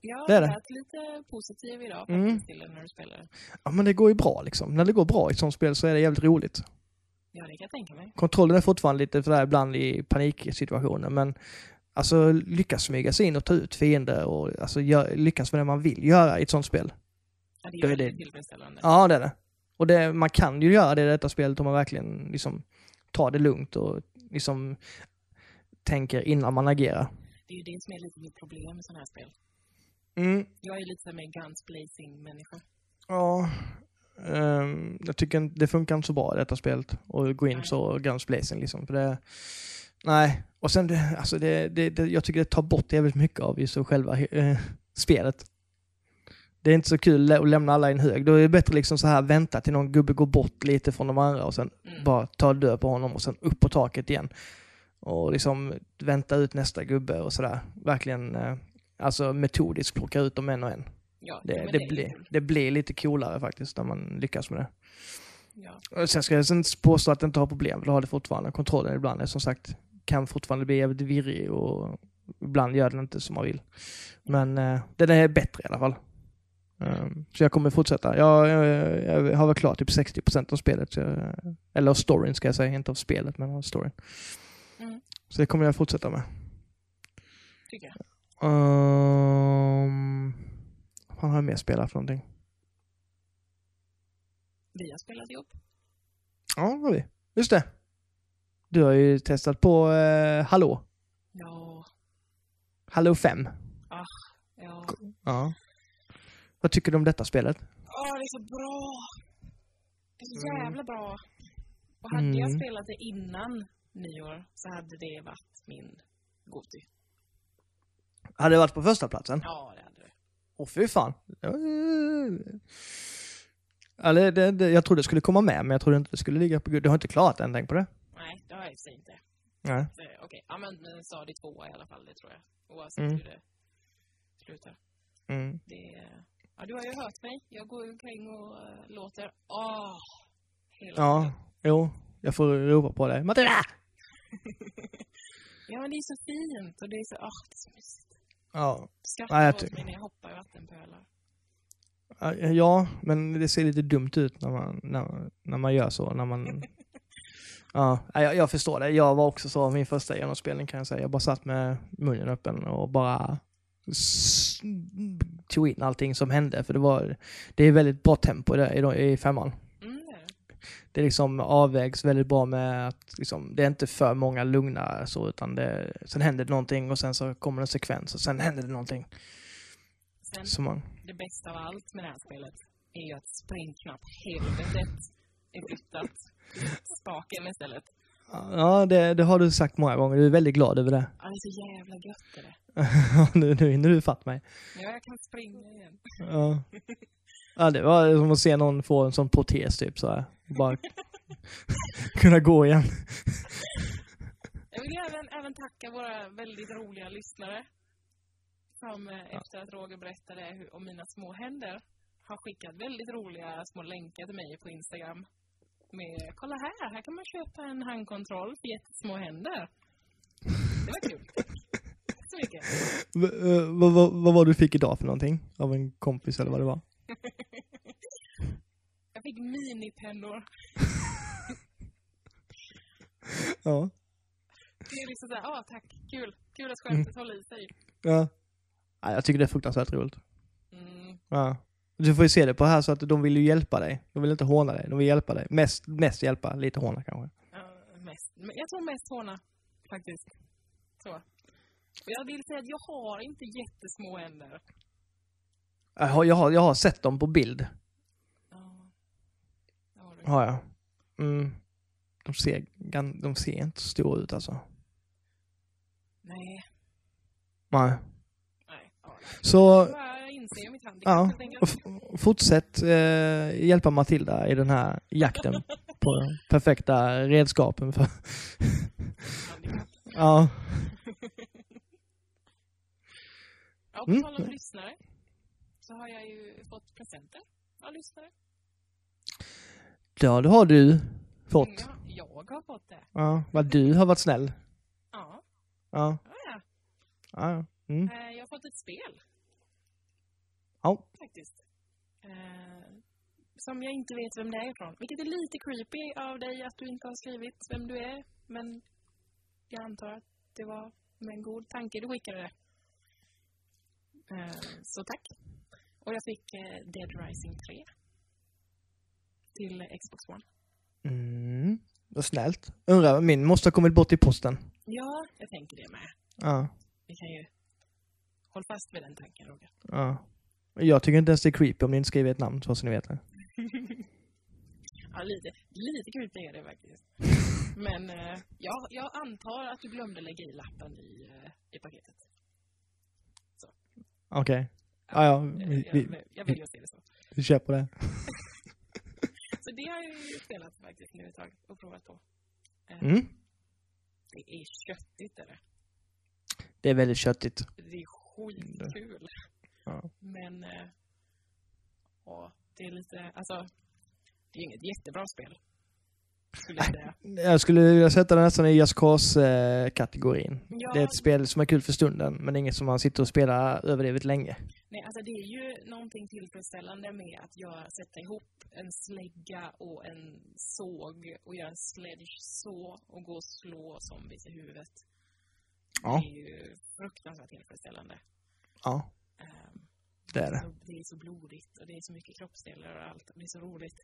Ja, Det är det det. lät lite positiv idag Mm. till det när du spelade. Ja, men det går ju bra liksom. När det går bra i ett sånt spel så är det jävligt roligt. Ja, det kan jag tänka mig. Kontrollen är fortfarande lite sådär ibland i paniksituationer, men alltså lyckas smyga sig in och ta ut fiender och alltså gör, lyckas med det man vill göra i ett sånt spel. Ja, det är är det- tillfredsställande. Ja, det är det. Och det, man kan ju göra det i detta spelet om man verkligen liksom tar det lugnt och liksom tänker innan man agerar. Det är ju det som är lite mitt problem med sådana här spel. Mm, Jag är lite med guns blazing-människa. ja. Ehm, jag tycker det funkar inte så bra detta spelet. Och gå in Nej. så guns blazing liksom. För det, nej. Och sen, det, alltså det, det, det, jag tycker det tar bort jävligt mycket av just själva eh, spelet. Det är inte så kul att lämna alla i en hög. Då är det bättre liksom så här vänta till någon gubbe går bort lite från de andra och sen Mm. bara ta död på honom och sen upp på taket igen. Och liksom vänta ut nästa gubbe och sådär. Verkligen eh, alltså metodiskt plocka ut dem en och en. Ja, Det, det, är blir, det blir lite coolare faktiskt när man lyckas med det. Ja. Sen ska jag sen påstå att det inte har problem, för det har det fortfarande. Kontrollen ibland är som sagt, kan fortfarande bli jävligt virrig och ibland gör den inte som man vill. Men eh, den är bättre i alla fall. Um, så jag kommer fortsätta. Jag, jag, jag har väl klart typ 60% av spelet. Jag, eller av storyn ska jag säga, inte av spelet men av storyn. Mm. Så det kommer jag fortsätta med. Tycker jag. Um, vad har jag mer spelat för någonting? Vi har spelat ihop. Ja, det har vi. Just det. Du har ju testat på eh, Hallå. Ja, Hallå 5. ja. Ja. Vad tycker du om detta spelet? Åh, det är så bra! Det är så jävla bra. Och hade jag Mm. spelat det innan nyår så hade det varit min Goti. Hade det varit på första platsen? Ja, det hade det. Åh fy fan. Eller det, det, jag trodde det skulle komma med, men jag trodde inte det skulle ligga på. Du har inte klarat den, tänk på det. Nej, det har jag i inte. Nej. Okej, ja men eh, stadig tvåa i alla fall, det tror jag. Oavsett Mm. hur det slutar. Mm. Det, ja, du har ju hört mig. Jag går omkring och uh, låter åh hela Ja, tiden. jo. Jag får ropa på dig. Matilda! Ja, men det är så fint och det är så, åh, det är så mysigt. Ja. Skrattar jag åt mig när jag hoppar i vattenpölar. Ja, men det ser lite dumt ut när man, när, när man gör så. När man... Ja, jag, jag förstår det. Jag var också så min första genomspelning kan jag säga. Jag bara satt med munnen öppen och bara tog in allting som hände. För det var, det är väldigt bra tempo där i, i femman. Mm, det liksom avvägs väldigt bra med att liksom, det är inte för många lugna så utan det, sen händer det någonting och sen så kommer en sekvens och sen händer det någonting. Sen, Så man, det bästa av allt med det här spelet är ju att springknapp helvetet är flyttat spaken istället. Ja, det, det har du sagt många gånger. Du är väldigt glad över det. Ja, det är så jävla gött är det. nu, nu hinner du fatt mig. Ja, jag kan springa igen. Ja. ja, det var som att se någon få en sån protes typ så här. Bara kunna gå igen. Jag vill även, även tacka våra väldigt roliga lyssnare som eh, efter att Roger berättade hur, om mina små händer har skickat väldigt roliga små länkar till mig på Instagram. Med, kolla här, här kan man köpa en handkontroll för jättesmå händer. Det var kul. Så mycket. Eh, vad, vad, vad var du fick idag för någonting? Av en kompis eller vad det var? Jag fick minipennor. Ja. Det är liksom såhär, ah tack, kul. Kul att skämtet håller i sig. ja. ja jag tycker det är fruktansvärt roligt. Mm. Ja. Du får ju se det på här så att de vill ju hjälpa dig. De vill inte håna dig, de vill hjälpa dig. Mest, mest hjälpa, lite håna kanske. Ja, mest. Jag tror mest håna, faktiskt. Så. Jag vill säga att jag har inte jättesmå händer. Jag har, jag har, jag har sett dem på bild. Ja. Det har du. Har jag. Mm. De ser, de ser inte så stora ut alltså. Nej. Nej. Nej. Så Jag inser mitt handikapp Ja, och fortsätt eh, hjälpa Matilda i den här jakten på perfekta redskapen för... Ja. Ja, på Mm. tal om lyssnare. Så har jag ju fått presenter av lyssnare. ja, det har du fått. Ja, jag har fått det. Ja, vad du har varit snäll. Ja, Ja, ja, ja. ja. ja. Mm. Eh, Jag har fått ett spel. Ja. Faktiskt. Eh, som jag inte vet vem det är ifrån. Vilket är lite creepy av dig att du inte har skrivit vem du är. Men jag antar att det var med en god tanke du skickade det. Eh, så tack. Och jag fick eh, Dead Rising 3. Till Xbox One. Mm. Vad snällt. Undrar, min måste ha kommit bort i posten. Ja, jag tänker det med. Ja, Vi kan ju... Håll fast vid den tanken, Roger. ja. Jag tycker inte ens det är creepy om ni inte skriver ett namn, så ni vet. det. Ja, lite, lite creepy är det faktiskt. Men eh, jag, jag antar att du glömde lägga i lappen i, eh, i paketet. Okej. Ja, ja. Eh, Vi, jag, vi, jag vill ju se det så. vi kör på det. Så det har jag ju spelat faktiskt nu ett tag och provat på. Eh, Mm. Det är köttigt är det. Det är väldigt köttigt. Det är skitkul. Ja. Men eh, ja, det är lite, alltså det är inget jättebra spel. Skulle jag säga. Jag skulle vilja sätta det nästan i Just Cause-kategorin. Ja, Det är ett spel som är kul för stunden, men inget som man sitter och spelar överdrivet länge. Nej, alltså det är ju någonting tillfredsställande med att göra, sätta ihop en slägga och en såg och göra en sledge så och gå och slå zombies i huvudet. Ja. Det är ju fruktansvärt tillfredsställande. Ja, Ehm, det är det. det är så blodigt och det är så mycket kroppsdelar och allt. och Det är så roligt.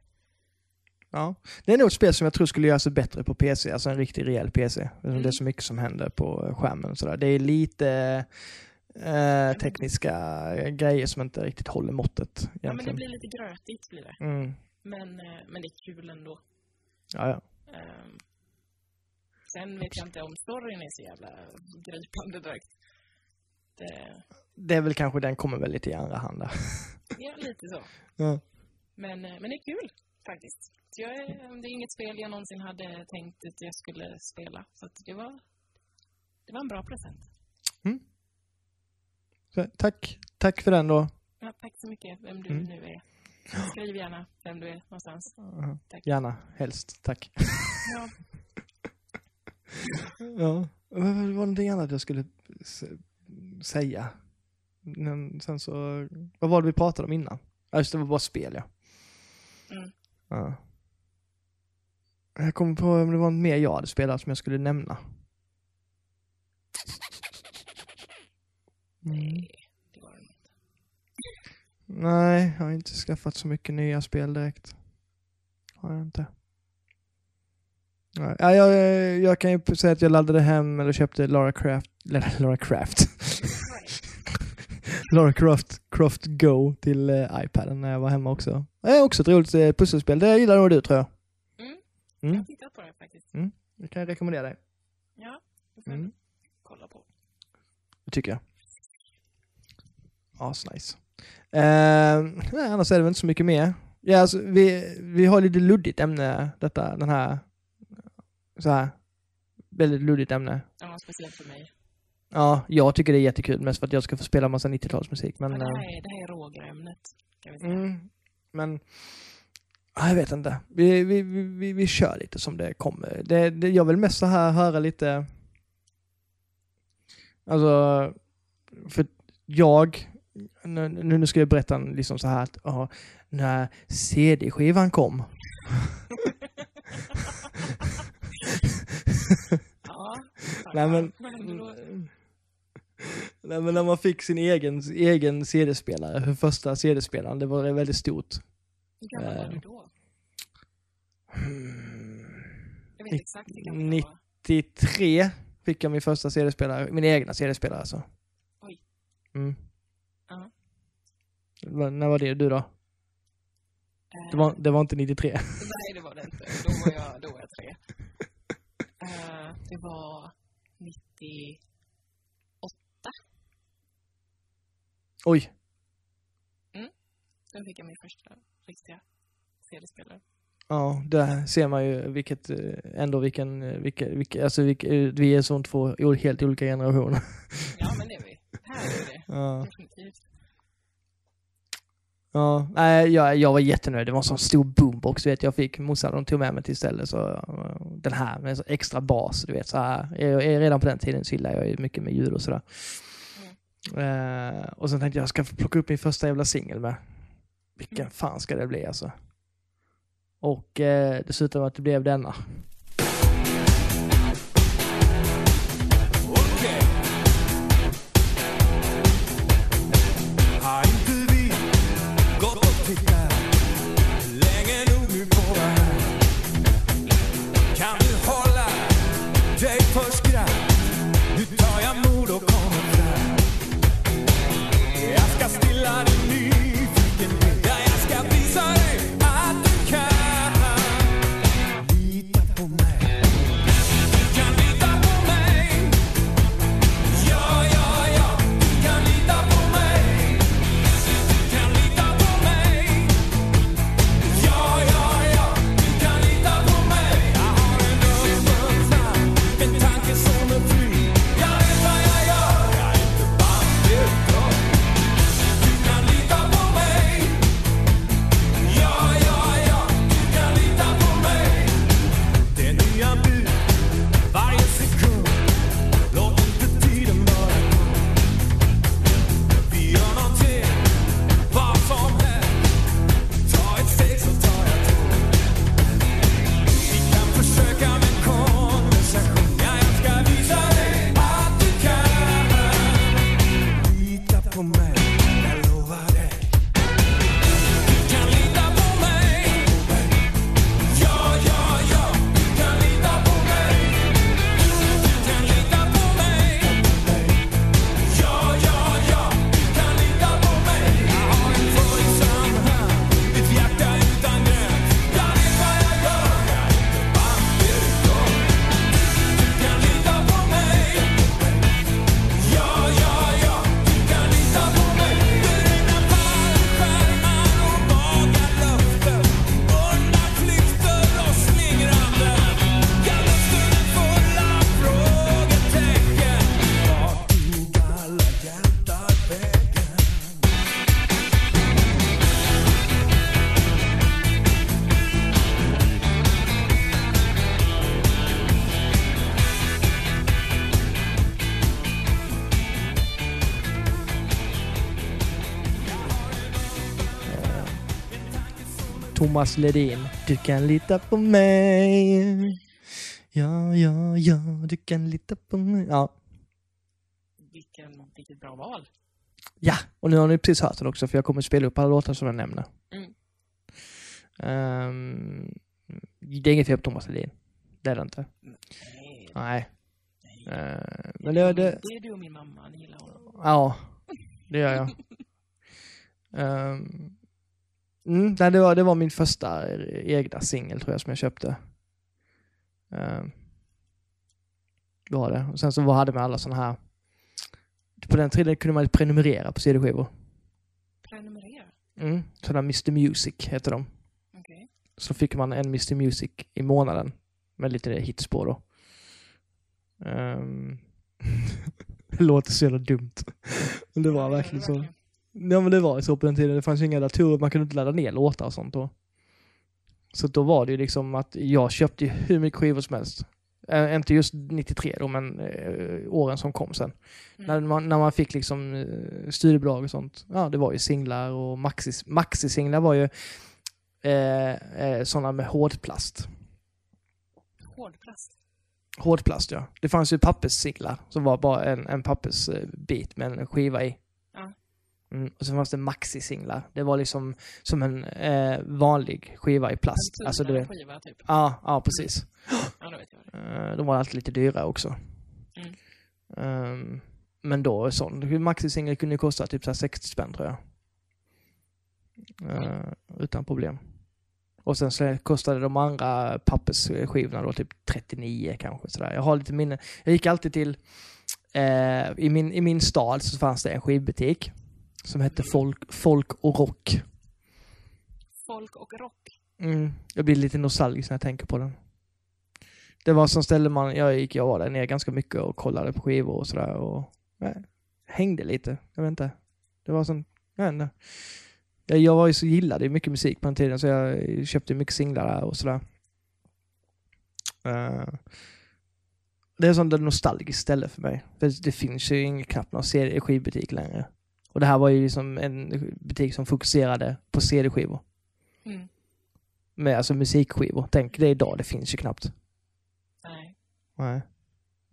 Ja. Det är nog ett spel som jag tror skulle göra sig bättre på PC, alltså en riktig rejäl PC. Mm. Det är så mycket som händer på skärmen och sådär. Det är lite eh, tekniska grejer som inte riktigt håller måttet Ja, men det egentligen. blir lite grötigt blir det. Mm. Men, eh, men det är kul ändå. Ja, ja. Ehm, sen vet jag inte om storyn är så jävla gripande direkt. Det, Det är väl kanske den kommer väl lite i andra hand där. ja, lite så. Ja. Men, eh, men det är kul faktiskt. Jag det är inget spel jag någonsin hade tänkt att jag skulle spela. Så det var, det var en bra present. Så, tack, tack för den då. Ja, tack så mycket, vem du Mm. nu är. Skriv gärna vem du är någonstans. Uh, Tack. Gärna, helst, tack. Ja, ja, vad var det någonting annat jag skulle säga? Men sen så, vad var det vi pratade om innan? Ja, just det, var bara spel ja. Mm. ja. Jag kom på om det var något mer jag hade spelat som jag skulle nämna. Mm. nej, det var det inte. Nej, jag har inte skaffat så mycket nya spel direkt. Har jag inte. Ja, jag, jag kan ju säga att jag laddade hem eller köpte Lara Craft, Lara Craft. Lara Croft, Croft Go till eh, iPaden när jag var hemma också. Det är också ett roligt eh, pusselspel. Det gillar nog du tror jag. Mm. Mm. Jag har tittat på det faktiskt. Det kan jag rekommendera dig. Ja, det får Mm. kolla på. Det tycker jag. Asnice. Eh, nej, annars är det väl inte så mycket mer. Ja, alltså, vi, vi har lite luddigt ämne, detta, den här, så här, väldigt luddigt ämne. Ja, speciellt för mig. Ja, jag tycker det är jättekul, mest för att jag ska få spela massa 90-talsmusik, men... Men, det, eh, här är, det här är rågrämnet, mm, men... ja, Jag vet inte. Vi, vi, vi, vi, kör lite som det kommer. Det, det, jag vill mest så här höra lite... Alltså, för jag... Nu, nu ska jag berätta liksom så här att ja, när CD-skivan kom. Ja, Nej men? Nej men när man fick sin egen, egen CD-spelare, för första CD-spelaren, det var väldigt stort. Hur gammal var Eh, du då? Jag vet exakt hur gammal Nitt- jag var. 93 fick jag min första CD-spelare, min egna CD-spelare alltså. Oj. Mm. Ja. Va- När var det du då? Eh, Det var, det var inte 93. Nej, det var det inte. Då var jag, då var jag tre. Eh, det var 98. Oj. Då fick jag min första riktiga CD-spelare. Ja, där ser man ju vilket, eh, ändå vilken, eh, vilka, vilka, alltså vilka, eh, vi är som två helt olika generationer. Ja, men det är vi. Här är vi det. Ja. Definitivt. Ja, nej, jag, jag var jättenöjd. Det var en sån stor boombox, du vet. Jag fick, morsan de tog med mig till istället, så den här med extra bas, du vet. Så här. Jag, jag, redan på den tiden så gillade jag mycket med ljud och sådär. Eh, och sen tänkte jag, jag ska plocka upp min första jävla singel med. Vilken Mm. fan ska det bli alltså? Och eh, dessutom att det blev denna. Thomas Ledin. Du kan lita på mig. Ja, ja, ja, du kan lita på mig. Ja, Vilken, vilket bra val. ja. och nu har ni precis hört den också för jag kommer spela upp alla låtar som jag nämner. Mm. Ehm, det är inget fel på Thomas Ledin. Det är det inte. Nej, Nej. Ehm, men det, det, det är du och min mamma, ni gillar honom. Ja, det gör jag. um, mm, nej, det, var, det var min första egna singel tror jag som jag köpte. Um, det var det. Och sen så var- hade man alla sådana här... På den tiden kunde man prenumerera på CD-skivor. Prenumerera. Mm, sådana Mr Music heter de. Okej. Så fick man en Mr Music i månaden med lite hits på då. Ehm, det låter så jävla dumt. Men det var verkligen så. Ja men det var ju så på den tiden. Det fanns ju inga datorer, man kunde inte ladda ner låtar och sånt då. Så då var det ju liksom att jag köpte ju hur mycket skivor som helst. Äh, inte just 93 då, men eh, åren som kom sen. Mm. När, man, när man fick liksom eh, studiebidrag och sånt. Ja, det var ju singlar och maxi, maxi-singlar var ju eh, eh, sådana med hårdplast. Hårdplast. Hårdplast ja. Det fanns ju papperssinglar som var bara en, en pappersbit med en skiva i. Mm, och så fanns det maxi-singlar. Det var liksom som en eh, vanlig skiva i plast. Alltså du vet. skiva, typ. Ja, ja precis. Ja, då vet jag. Eh, de var alltid lite dyra också. Mm. Ehm, men då sån maxi-singel kunde kosta typ så här 60 spänn tror jag. Eh, utan problem. Och sen så kostade de andra pappersskivorna då typ 39 kanske sådär. Jag har lite minne. Jag gick alltid till, eh, i, min, i min stad så fanns det en skivbutik som hette Folk, Folk och Rock. Folk och rock. Mm, jag blir lite nostalgisk när jag tänker på den. Det var som ställe man, jag gick, jag var där nere ganska mycket och kollade på skivor och sådär och nej, hängde lite. Jag vet inte. Det var sån, jag vet inte. Jag, jag var ju så gillade mycket musik på den tiden så jag köpte mycket singlar där och sådär. Eh, det är sånt där nostalgiskt ställe för mig. För det finns ju knappt någon CD skivbutik längre. Och det här var ju liksom en butik som fokuserade på CD-skivor Mm. med alltså musikskivor. Tänk det idag, det finns ju knappt. Nej. Nej.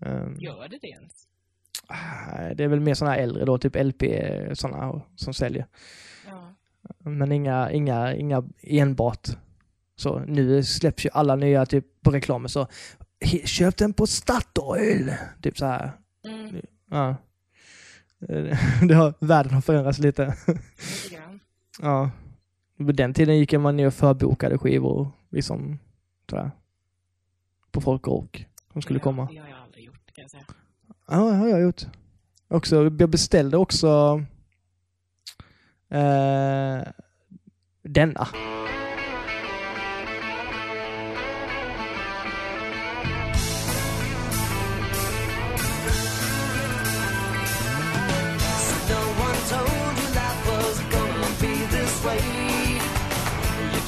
Ehm, Gör det det ens? det är väl mer sådana här äldre då, typ LP sådana som säljer. Ja. Men inga, inga, inga enbart så. Nu släpps ju alla nya typ på reklamen så "He- köp den på Statoil! Typ så här. Mm. Ja. Det har, världen har förändrats lite. Lite grann. Ja. På den tiden gick man ner och förbokade skivor liksom sådär. På folk och rock som skulle Ja, komma. Det har jag aldrig gjort, kan jag säga. Ja, det har jag gjort. Också, jag beställde också eh, denna.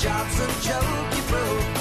Job's a joke, you broke.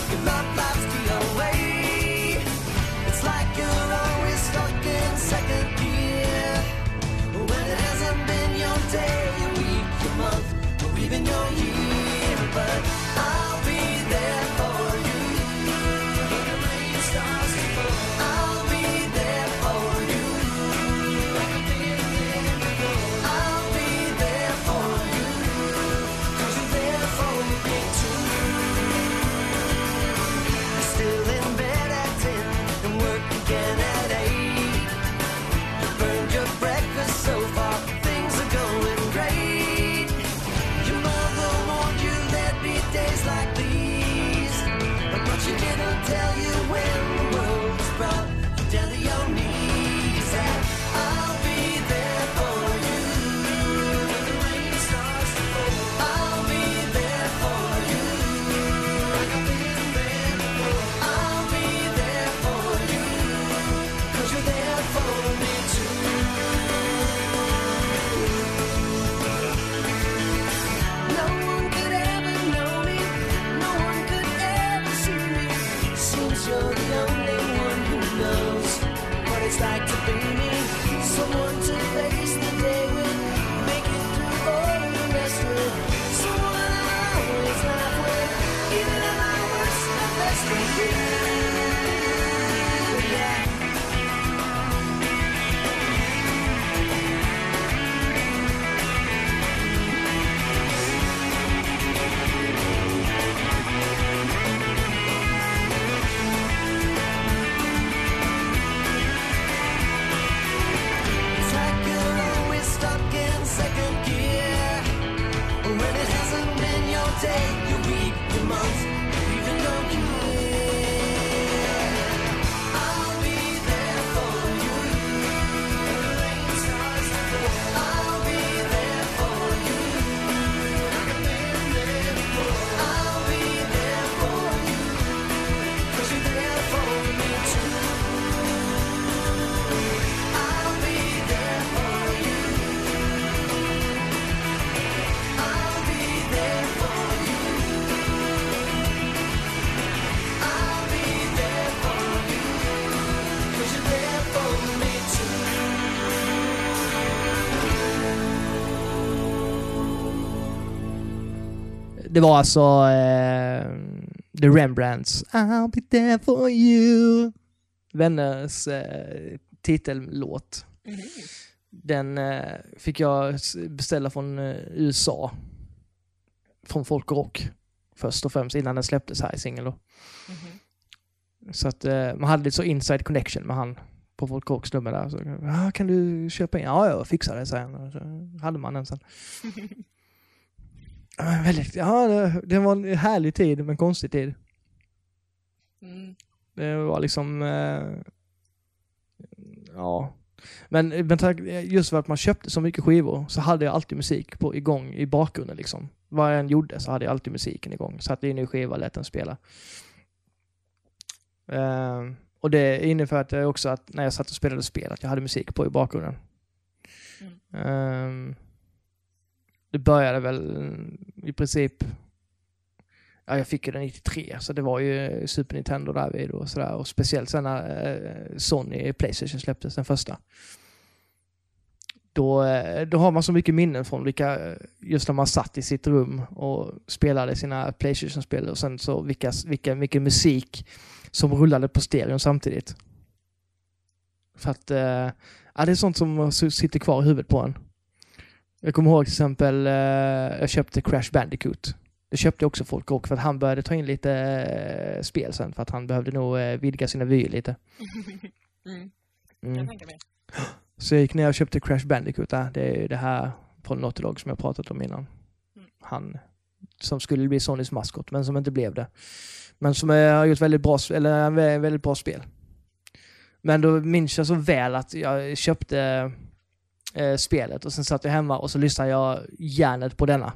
Det var alltså eh, The Rembrandts I'll be there for you. Vänners eh, titellåt. Mhm. Den eh, fick jag beställa från eh, USA. Från Folk och Rock. Först och främst innan den släpptes här i singel då. Mhm. Så att eh, man hade lite så inside connection med han på Folk och Rocks nummer där. Så, ah, kan du köpa in? Ja, jag fixar det, säger han. Så hade man den sen. Väldigt, ja, det, var en härlig tid, men konstig tid. Mm. Det var liksom... Eh, ja. Men, men just för att man köpte så mycket skivor så hade jag alltid musik på, igång i bakgrunden. Liksom. Vad jag än gjorde så hade jag alltid musiken igång. Satte in i skiva, lät den spela. Eh, och det innefattade också att när jag satt och spelade spel att jag hade musik på i bakgrunden. Eh, det började väl i princip Ja, jag fick ju den 93, så det var ju Super Nintendo där vid och sådär. Och speciellt sen när eh, Sony Playstation släpptes, den första. Då, eh, då har man så mycket minnen från vilka, eh, just när man satt i sitt rum och spelade sina Playstation-spel och sen så vilka, vilka, mycket musik som rullade på stereon samtidigt. För att, eh, ja det är sånt som sitter kvar i huvudet på en. Jag kommer ihåg till exempel, eh, jag köpte Crash Bandicoot. Det köpte också folk och för att han började ta in lite eh, spel sen för att han behövde nog eh, vidga sina vyer lite. Mm. Mm. Så jag gick ner och köpte Crash Bandicoot. Det är ju det här från Naughty Dog som jag pratat om innan. Mm. Han som skulle bli Sonys maskot men som inte blev det. Men som har gjort väldigt bra, eller, väldigt bra spel. Men då minns jag så väl att jag köpte eh, spelet och sen satt jag hemma och så lyssnade jag järnet på denna.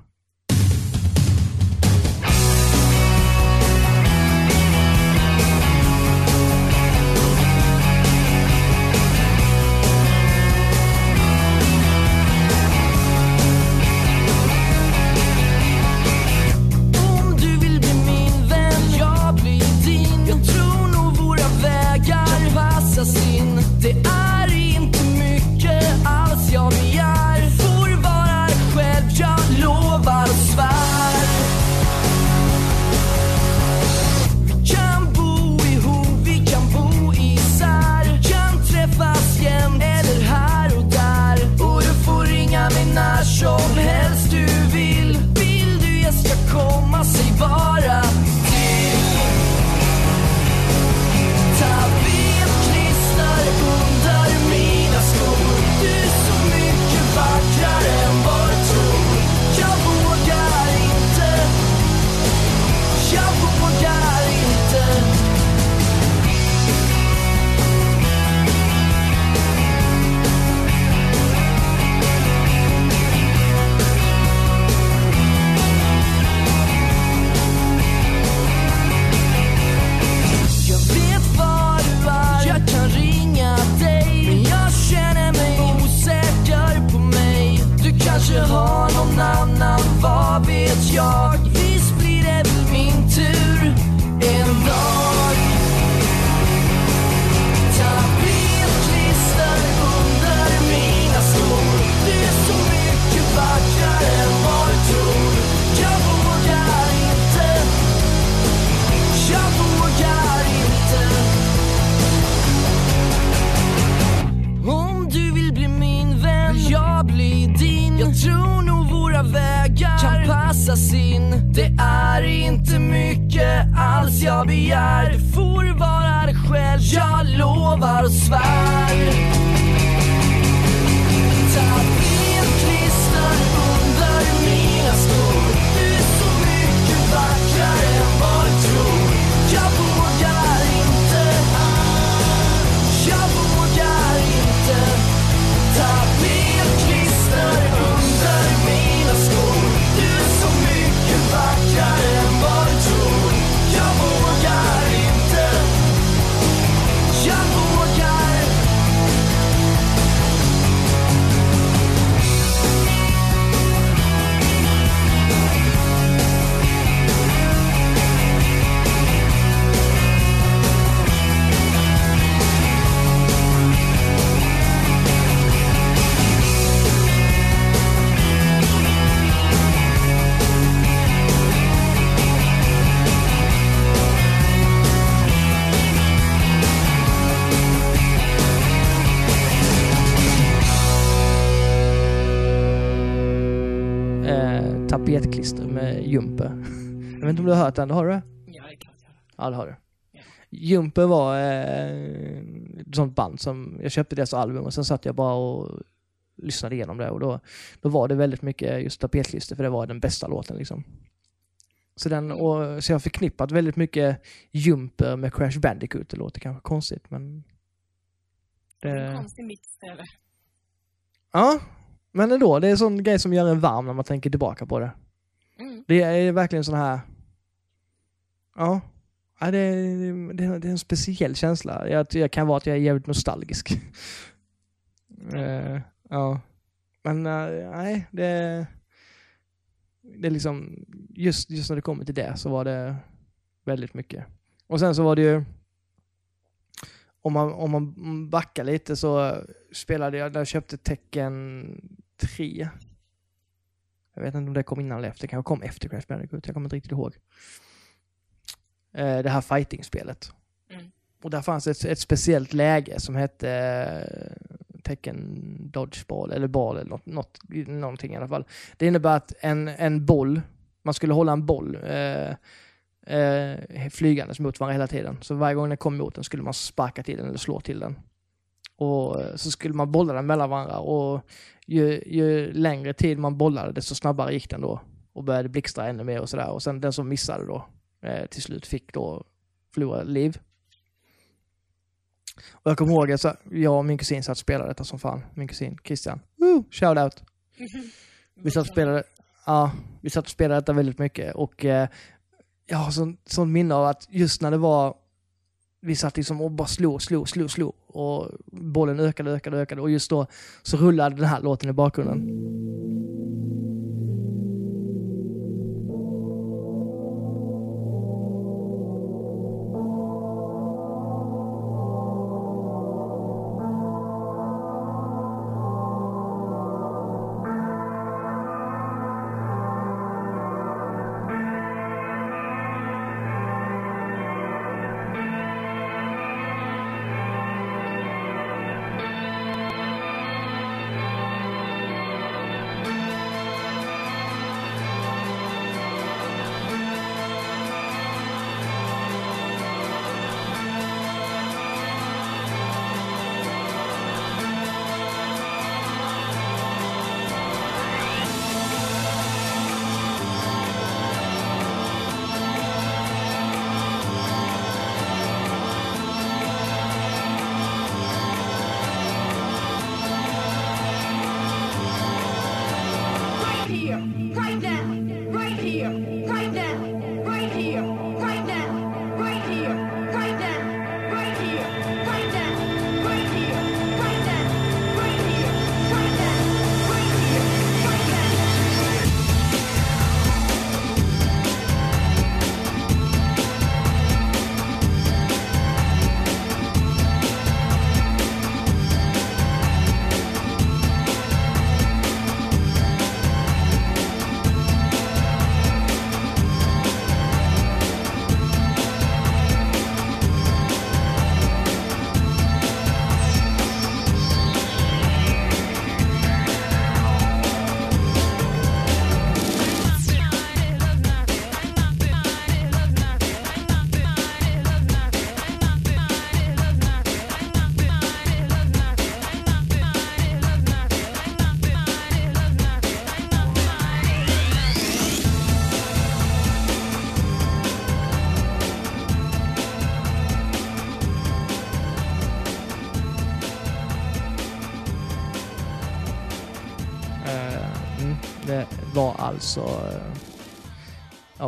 Du har du det? Ja, det är klart jag. Ja, det har du. Ja. Jumper var eh, ett sånt band som, jag köpte deras album och sen satt jag bara och lyssnade igenom det och då, då var det väldigt mycket just tapetklister för det var den bästa låten liksom. Så, den, och, så jag har förknippat väldigt mycket Jumper med Crash Bandicoot. Det låter kanske konstigt men... En Det, konstig mix är det. ja, men ändå. Det är en sån grej som gör en varm när man tänker tillbaka på det. Mm. Det är verkligen sån här... Ja. ja det, det, det är en speciell känsla. Jag, jag kan vara att jag är jävligt nostalgisk. uh, ja. Men uh, nej, det... Det är liksom... Just, just när det kommer till det så var det väldigt mycket. Och sen så var det ju... Om man, om man backar lite så spelade jag, där jag köpte Tecken 3. Jag vet inte om det kom innan eller efter, det kanske kom efter Crash Bandicoot, jag kommer inte riktigt ihåg. Eh, det här fighting-spelet. Mm. Och där fanns ett, ett speciellt läge som hette eh, tecken dodgeball eller ball eller något, något, någonting i alla fall. Det innebär att en, en boll, man skulle hålla en boll eh, eh, flygandes mot varandra hela tiden. Så varje gång den kom emot den skulle man sparka till den eller slå till den. Och eh, så skulle man bolla den mellan varandra och ju, ju längre tid man bollade desto snabbare gick den då. Och började blixtra ännu mer och sådär. Och sen den som missade då eh, till slut fick då förlora liv. Och jag kommer ihåg att jag och min kusin satt och spelade detta som fan. Min kusin Christian. Woo! Shout out! Vi satt och spelade, ja, vi satt och spelade detta väldigt mycket och eh, jag har sån, sån minne av att just när det var vi satt liksom och bara slog, slog, slog, slog och bollen ökade, ökade, ökade och just då så rullade den här låten i bakgrunden.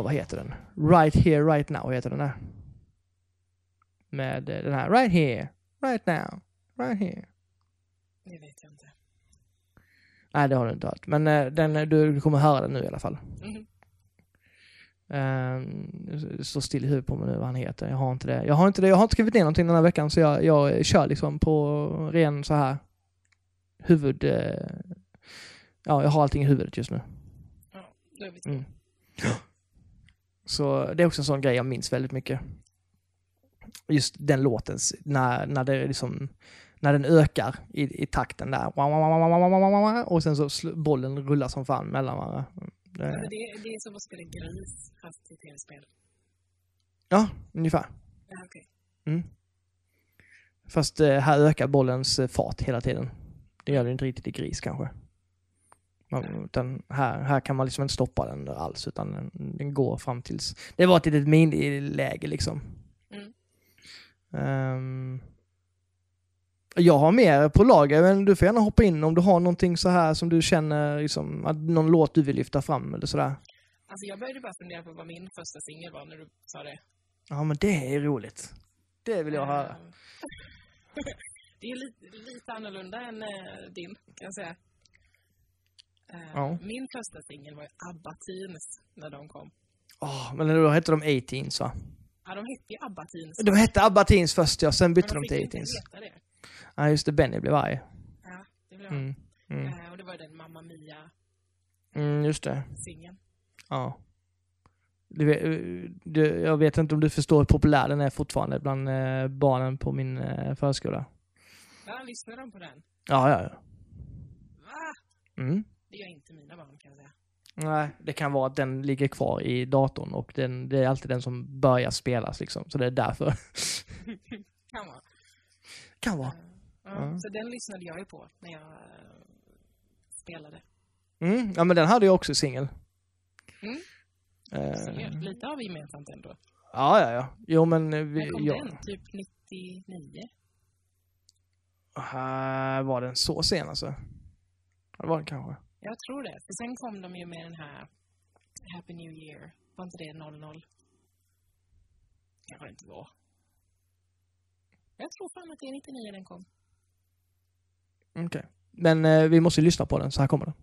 Ja vad heter den? Right here, right now heter den där. Med eh, den här right here, right now, right here. Det vet jag inte. Nej, det har du inte hört. Men eh, den, eh, du, kommer höra den nu i alla fall. Eh, det står still i huvudet på mig nu vad han heter. Jag har inte det. Jag har inte det. Jag har inte skrivit ner någonting den här veckan så jag, jag kör liksom på ren så här huvud... Eh, ja, jag har allting i huvudet just nu. Ja, då är vi två. Mm. Så det är också en sån grej jag minns väldigt mycket. Just den låten, när, när, det liksom, när den ökar i, i takten där. Och sen så bollen rullar som fan mellan varandra. Det, Alltså det, det är som att spela gris fast i tv-spel. ja, ungefär. Ja, okej. Mm. Fast eh, här ökar bollens eh, fart hela tiden. Det gör det inte riktigt i gris kanske. Utan här, här kan man liksom inte stoppa den alls utan den, den går fram tills... Det var ett litet miniläge liksom. Mm. Ehm, jag har mer på lager, men du får gärna hoppa in om du har någonting så här som du känner, liksom, att någon låt du vill lyfta fram eller sådär. Alltså jag började bara fundera på vad min första singel var när du sa det. Ja men det är roligt. Det vill jag höra. Eh, det är lite, lite annorlunda än eh, din, kan jag säga. Eh, Ja. Min första singel var ju ABBA Teens när de kom. Åh, men då hette de 18s va? Ja, de hette ju ABBA Teens. De hette ABBA Teens först ja, sen bytte de till inte 18s. heta det. Ja just det, Benny blev arg. Ja, det blev han. Mm. Mm. Eh, och det var ju den Mamma Mia-singeln. Mm, just det. Ja. Du vet, eh, du, jag vet inte om du förstår hur populär den är fortfarande bland eh, barnen på min eh, förskola. Ja, lyssnar de på den? Ja, ja, ja. Va? Mm. Det gör inte mina barn kan jag säga. Nej, det kan vara att den ligger kvar i datorn och den, det är alltid den som börjar spelas liksom. Så det är därför. Kan vara. kan vara. Ja, Ja. Så den lyssnade jag ju på när jag eh, spelade. Mm. Ja, men den hade jag också i singel. Mm. Eh, Lite vi gemensamt ändå. ja, ja, ja. Jo, men eh, vi, När kom ja. den? Typ 99? Här var den så sen alltså? Ja, det var den kanske. Jag tror det. För sen kom de ju med den här Happy New Year. Var inte det 00? Kanske inte var. Jag tror fan att det är 99 den kom. Okej. Men eh, vi måste ju lyssna på den, så här kommer den.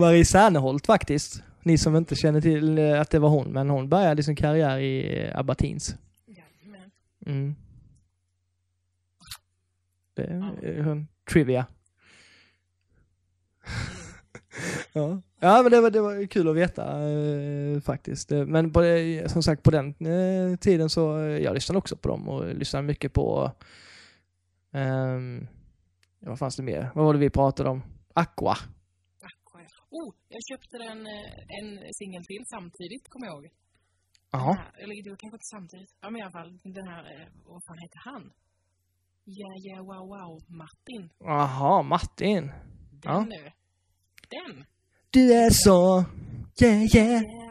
Marie Serneholt faktiskt. Ni som inte känner till eh, att det var hon, men hon började sin karriär i Abbatins. ABBA Teens. Mm. Det är eh, en trivia. Ja, ja men det var, det var kul att veta eh, faktiskt. Men på, det- som sagt på den eh, tiden så jag lyssnade också på dem och lyssnade mycket på eh, vad fanns det mer? Vad var det vi pratade om? Aqua. Oh, jag köpte den, eh, en singel till samtidigt, kommer jag ihåg. Jaha. Eller det var kanske inte samtidigt. Ja, men i alla fall den här, eh, vad fan heter han? Ja, ja, wow, wow, Martin. Jaha, Martin. Den Ja. nu. Den. Du är så, yeah yeah. Du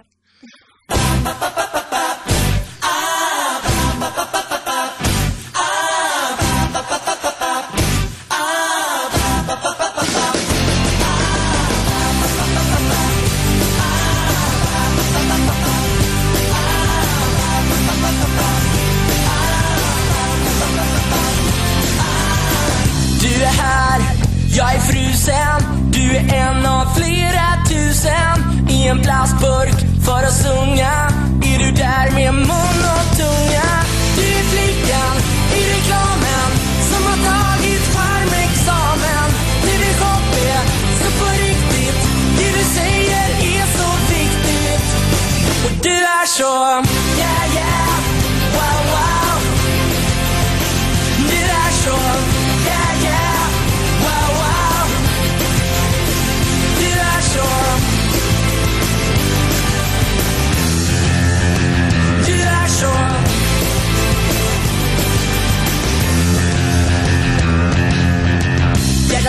jag är frusen Du är en av flera tusen. I en plastburk för att sjunga Är du där med mun och tunga? Du är flickan i reklamen Som har tagit charmexamen. Du är shoppe, så på riktigt. Det du säger är så viktigt. Och du är så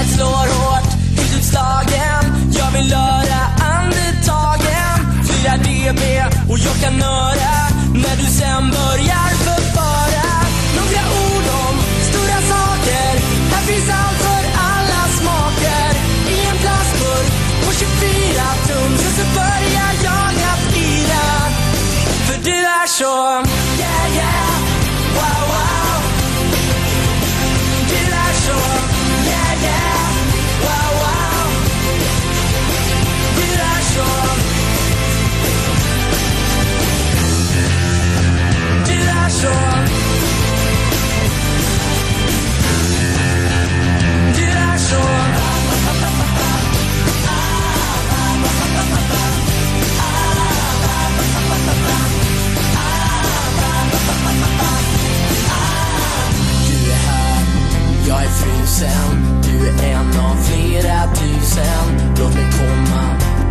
Hjärtat slår hårt, hudutslagen Jag vill höra andetagen. 4 dB och jag kan höra När du sen börjar förföra. Några ord om stora saker. Här finns allt för alla smaker. I en plastburk på 24 tum. Sen så börjar jag att yra För du är så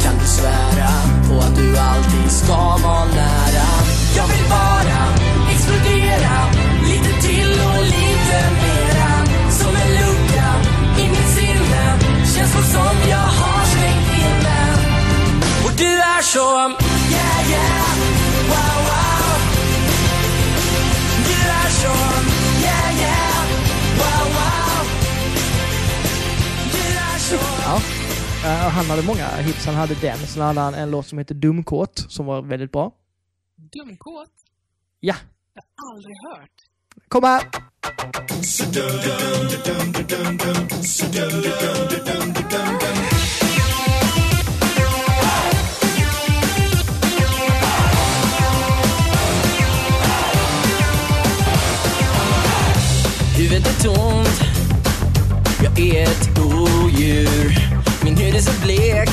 kan du svära på att du alltid ska vara nära? Jag vill vara Yeah yeah, wow wow Yeah yeah, wow wow så Ja. Och han hade många hits. Han hade den, sen hade han en låt som heter Dumkåt som var väldigt bra. Dumkåt. Ja, Jag har aldrig hört. kom här! Huvudet är tomt. Jag är ett odjur. Min hud är så blek.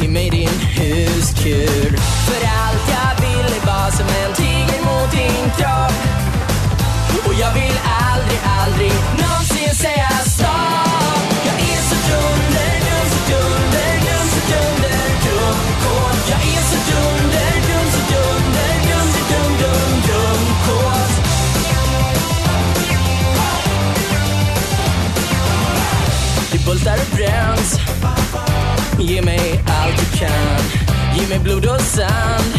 Ge mig din huskur. För allt jag vill är bara som en tiger mot din kropp. Och jag vill aldrig, aldrig bultar och bränns. Ge mig allt du kan. Ge mig blod och sand.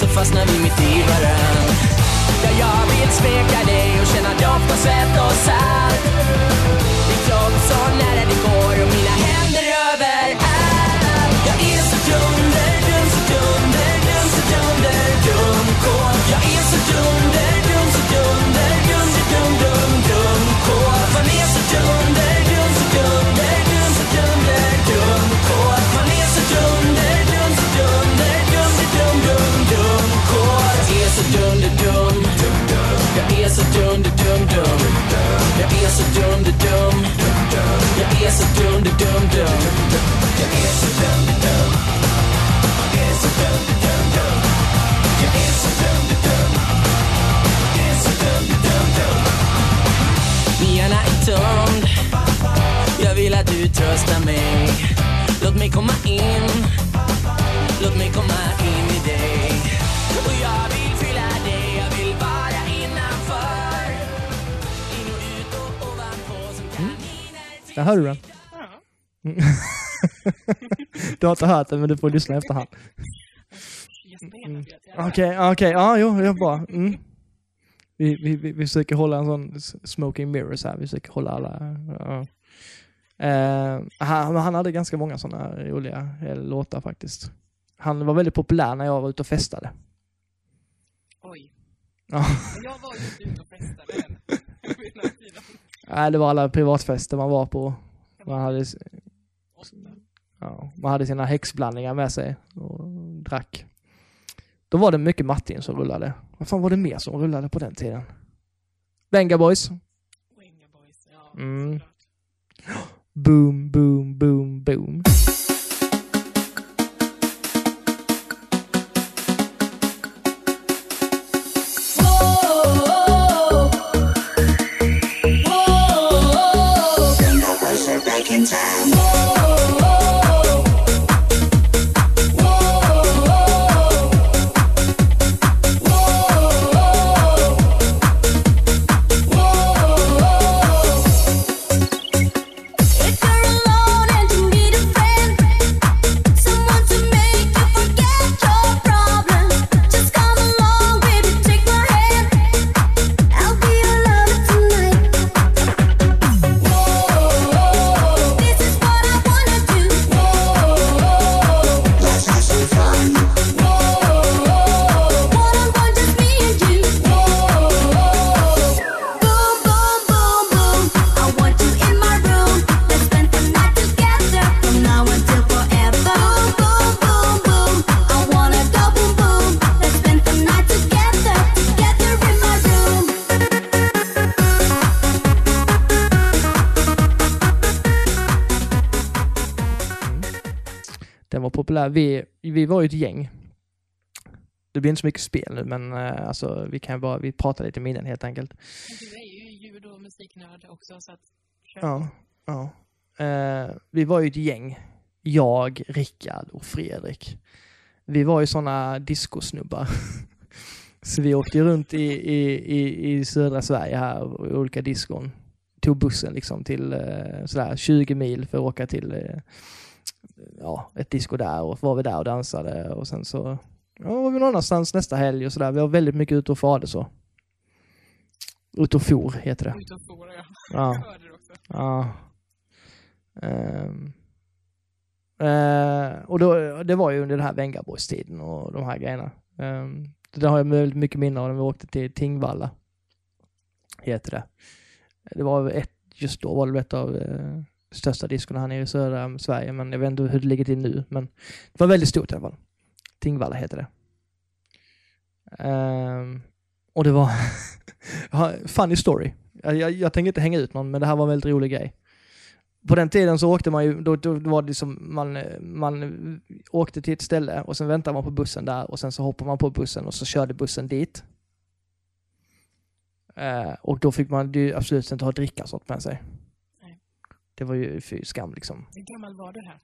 Så fastnar vi mitt i varann. Ja, jag vill smeka dig och känna doft och svett och salt. Det är klart så nära det går. är så dum, du dum, dum. Jag är så dum, du dum. Jag är så dum, dum, dum. Jag är så dum, du dum. Jag är så dum, du dum, dum. Byarna är tömd. Jag vill att du tröstar mig. Låt mig komma in. Låt mig komma in. Där hörde du den. Ja. Du har inte hört den men du får lyssna i efterhand. Jag. Okej, okej, ja jo, det är bra. Mm. Vi, vi, vi, vi försöker hålla en sån smoking mirrors här, vi försöker hålla alla... Ja. Eh, han, han hade ganska många sådana roliga eh, låtar faktiskt. Han var väldigt populär när jag var ute och festade. Oj. Ja. Jag var ju inte ute och festade än. Vid den här tiden. Nej, det var alla privatfester man var på. Man hade, ja, man hade sina häxblandningar med sig och drack. Då var det mycket Martin som rullade. Vad fan var det mer som rullade på den tiden? Venga Boys. Winga Boys. Ja, Mm. såklart. Boom, boom, boom, boom. If populär. Vi, vi var ju ett gäng. Det blir inte så mycket spel nu men eh, alltså, vi kan bara vi pratar lite minnen helt enkelt. Du är ju ljud och musiknörd också så att... Ja. ja. Eh, vi var ju ett gäng. Jag, Rickard och Fredrik. Vi var ju sådana discosnubbar. Så vi åkte runt i, i, i, i södra Sverige här i olika diskon. Tog bussen liksom till eh, sådär 20 mil för att åka till eh, ja, ett disco där och var vi där och dansade och sen så ja, var vi någon annanstans nästa helg och sådär. Vi var väldigt mycket ute och farde så. Ute och for heter det. Ut och for, ja. Ja. Jag hörde det också. Ja. Ehm. Eh, och då, det var ju under den här Venga Boys-tiden och de här grejerna. Um, det har jag väldigt mycket minne av när vi åkte till Tingvalla. Heter det. Det var ett, just då var det ett av eh, största diskorna här nere i södra um, Sverige, men jag vet inte hur det ligger till nu. Men det var väldigt stort i alla fall. Tingvalla heter det. Um, och det var funny story. Jag, jag, jag tänker inte hänga ut någon, men det här var en väldigt rolig grej. På den tiden så åkte man ju, då, då var det som man, man åkte till ett ställe och sen väntade man på bussen där och sen så hoppade man på bussen och så körde bussen dit. Uh, och då fick man ju absolut inte ha dricka sånt med sig. Det var ju fy skam liksom. Hur gammal var du här?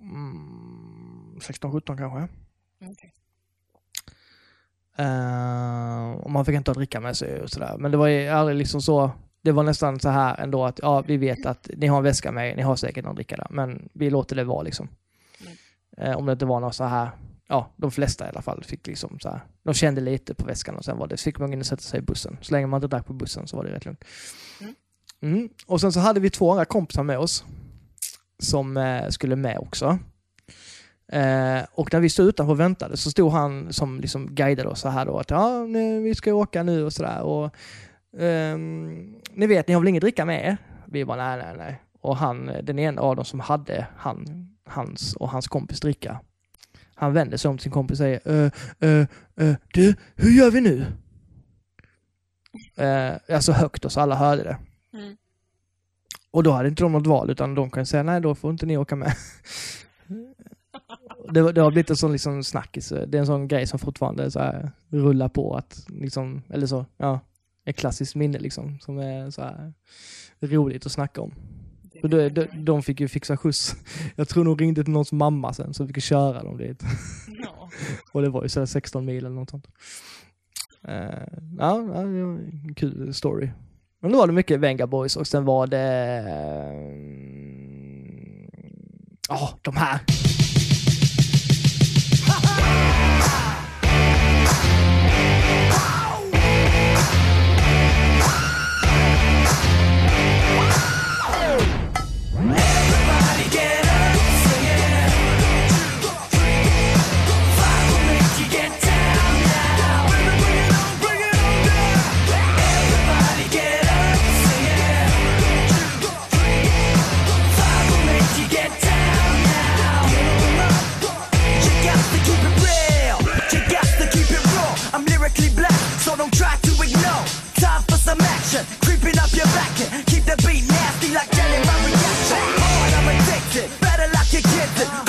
Mm, 16-17 kanske. Mm, Okej. Eh, och man fick inte ha dricka med sig och sådär. Men det var ju aldrig liksom så. Det var nästan så här ändå att ja, vi vet att ni har en väska med er, ni har säkert någon dricka där. Men vi låter det vara liksom. Mm. Eh, om det inte var något så här, ja, de flesta i alla fall fick liksom så här. De kände lite på väskan och sen var det, så fick man in och sätta sig i bussen. Så länge man inte drack på bussen så var det rätt lugnt. Mm. Mm. Och sen så hade vi två andra kompisar med oss. Som eh, skulle med också. Eh, och när vi stod utanför och väntade så stod han som liksom guidade oss så här då att ja, nu, vi ska åka nu och sådär. Och ehm, ni vet, ni har väl ingen dricka med er? Vi bara nej, nej, nej. Och han, den ena av dem som hade han, hans och hans kompis dricka. Han vänder sig om till sin kompis och säger ö, ö, ö, du, hur gör vi nu? Eh, alltså högt och så alla hörde det. Mm. Och då hade inte de något val utan de kan säga nej då får inte ni åka med. det, det har blivit en sån liksom snackis. Det är en sån grej som fortfarande så här rullar på att liksom, eller så, ja, ett klassiskt minne liksom som är så här roligt att snacka om. Och de, de, de fick ju fixa skjuts. Jag tror nog ringde till någons mamma sen så fick köra dem dit. Ja. Och det var ju sådär 16 mil eller något sånt. Eh, ja, ja, kul story. Men då var det mycket Venga Boys och sen var det... Ja, de här. The beat nasty like Jenny my reaction. Hard, I'm addicted, better lock your kids in.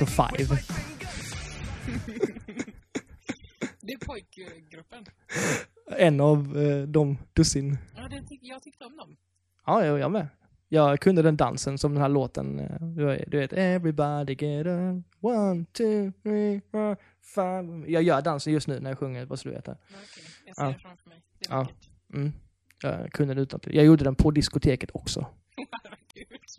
No manners, Det var så Five. Det är pojkgruppen. En av eh, de dussin. Ja, det tyck, jag tyckte om dem. Ja, jag, jag med. Jag kunde den dansen som den här låten. eh, Du du vet everybody get up, one, two, three, four, five. Jag gör dansen just nu när jag sjunger, bara så du vet. Ja, okej. Jag ser Ja. det framför mig. Det är Ja. Mm. Jag kunde den utantill. Jag gjorde den på diskoteket också.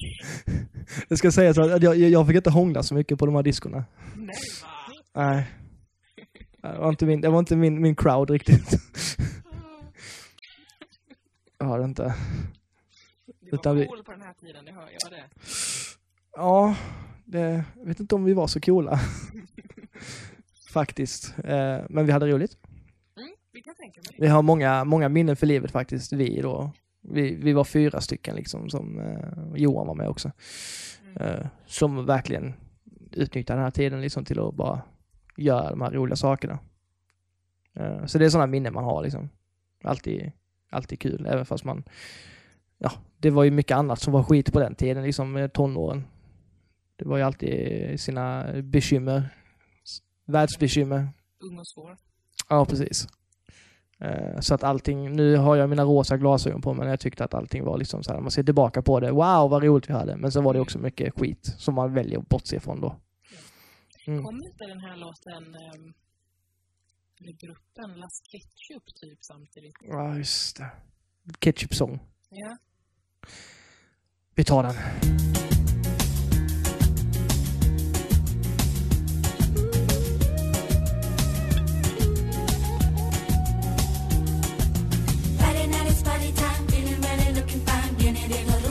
Gud. Det ska sägas att jag, jag, fick inte hångla så mycket på de här diskorna. Nej, va? Nej. Det var inte min, det var inte min, min crowd riktigt. Jag har det inte. Du var Utan vi- cool på den här tiden, det hör jag det. Ja, det, jag vet inte om vi var så coola. faktiskt. Eh, men vi hade roligt. Mm, vi kan tänka mig Vi har många, många minnen för livet faktiskt, vi då. Vi, vi var fyra stycken liksom, som eh, Johan var med också. Eh, som verkligen utnyttjade den här tiden liksom till att bara göra de här roliga sakerna. Eh, så det är sådana minnen man har liksom. Alltid, alltid kul, även fast man, ja, det var ju mycket annat som var skit på den tiden, liksom tonåren. Det var ju alltid sina bekymmer, världsbekymmer. Ung och svår. Ja, precis. Eh, Så att allting, nu har jag mina rosa glasögon på mig, men jag tyckte att allting var liksom så här, man ser tillbaka på det, wow vad roligt vi hade, men så var det också mycket skit som man väljer att bortse från då. Mm. Kom inte den här låten, ehm, eller gruppen, Las Ketchup typ samtidigt? Ja, just det. Ketchup Song. Ja. Vi tar den. Get up.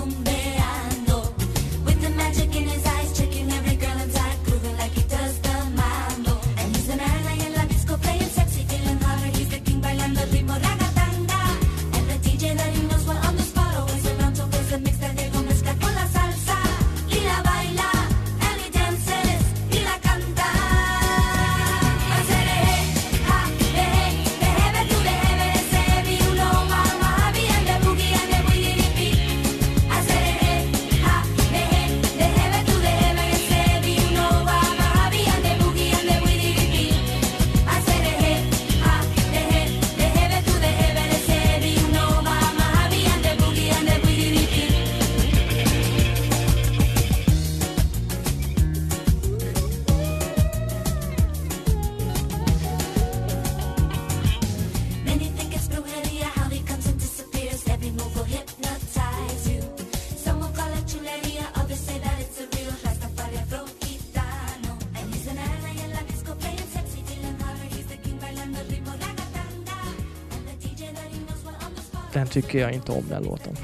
tycker jag inte om den låten.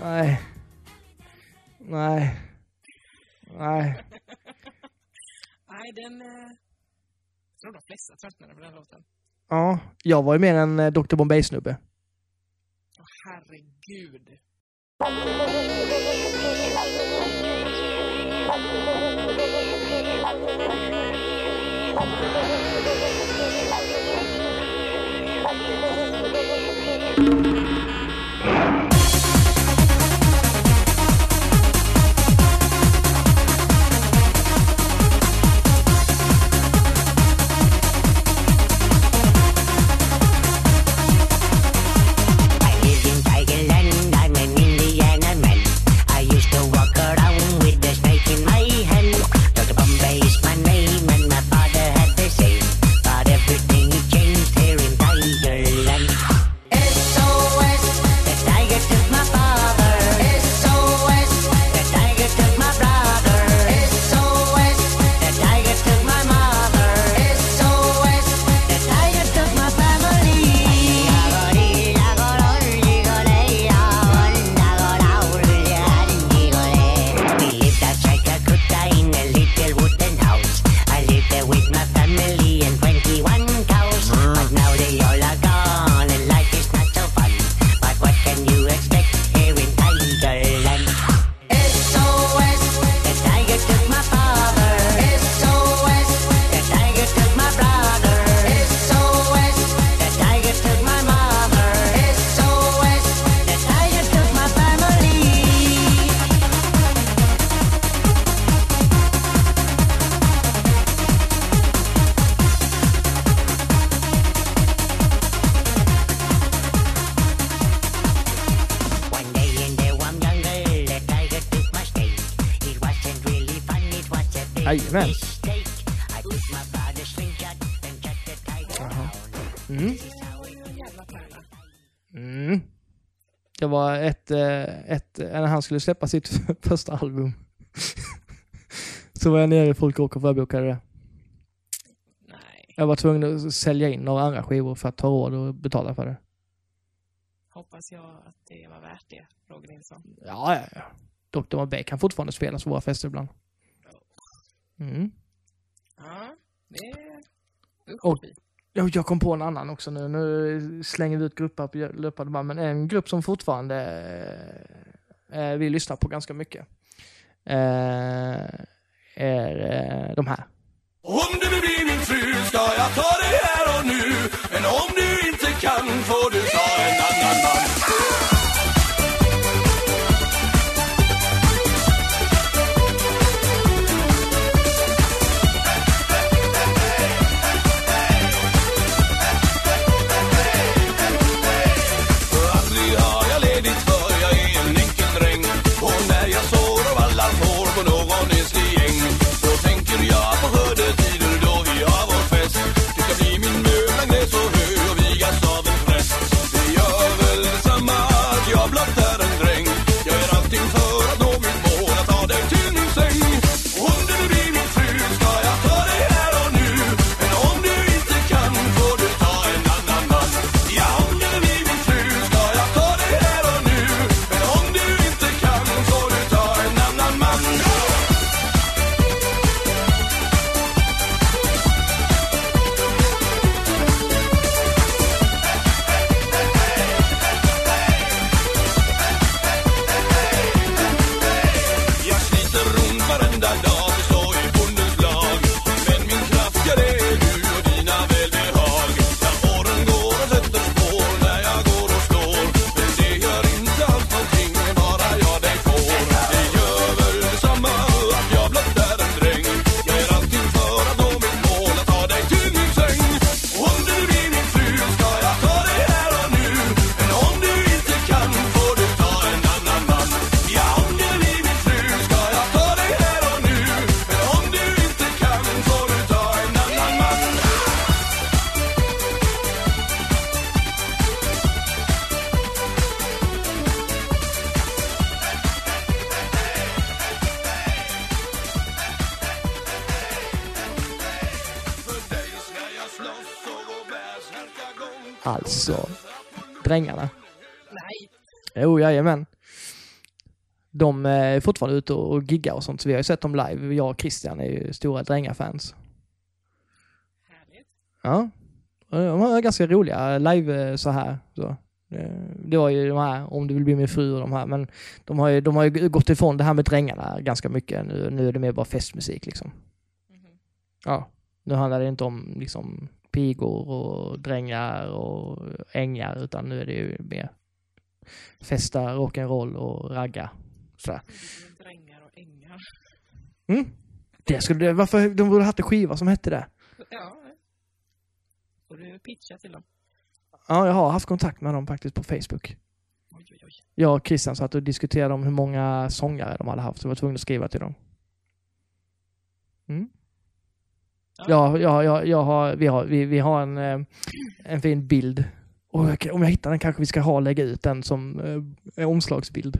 Nej. Nej. Nej. Nej, den... Eh, jag tror de flesta tröttnade på den låten. Ja, jag var ju mer en eh, Dr. Bombay-snubbe. Åh, herregud. skulle släppa sitt första album. så var jag nere i Folk och förbokade det. Nej. Jag var tvungen att sälja in några andra skivor för att ha råd att betala för det. Hoppas jag att det var värt det, Roger Nilsson. Ja, ja, ja. Dr. Mabé kan fortfarande spelas på våra fester ibland. Mm. Ja, det är... Och, jag kom på en annan också nu. Nu slänger vi ut grupper på löpande band, men en grupp som fortfarande eh, eh, vi lyssnar på ganska mycket. Eh, är eh, de här. Om du vill bli min fru ska jag ta dig här och nu Men om du inte kan får du ta en annan man Drängarna. Nej. Jo, jajamän. De eh, är fortfarande ute och giggar och sånt, så vi har ju sett dem live. Jag och Christian är ju stora Drängar-fans. Härligt. Ja. De har ganska roliga live eh, så här. Så. Eh, Det var ju de här, om du vill bli min fru och de här, men de har ju, de har ju gått ifrån det här med drängarna ganska mycket. Nu, nu är det mer bara festmusik liksom. Mhm. Ja. Nu handlar det inte om liksom pigor och drängar och ängar, utan nu är det ju mer festa, rock'n'roll och ragga. Sådär. Drängar och ängar. Mm. Det skulle, varför, de borde ha haft en skiva som hette det. Ja. Får du pitcha till dem? Ja, jag har haft kontakt med dem faktiskt på Facebook. Oj, oj, oj. Jag och Christian satt och diskuterade om hur många sångare de hade haft, så jag var tvungen att skriva till dem. Mm. Ja, ja, ja, jag har, vi har, vi, vi har en, eh, en fin bild. Och om jag hittar den kanske vi ska ha lägga ut den som eh, omslagsbild.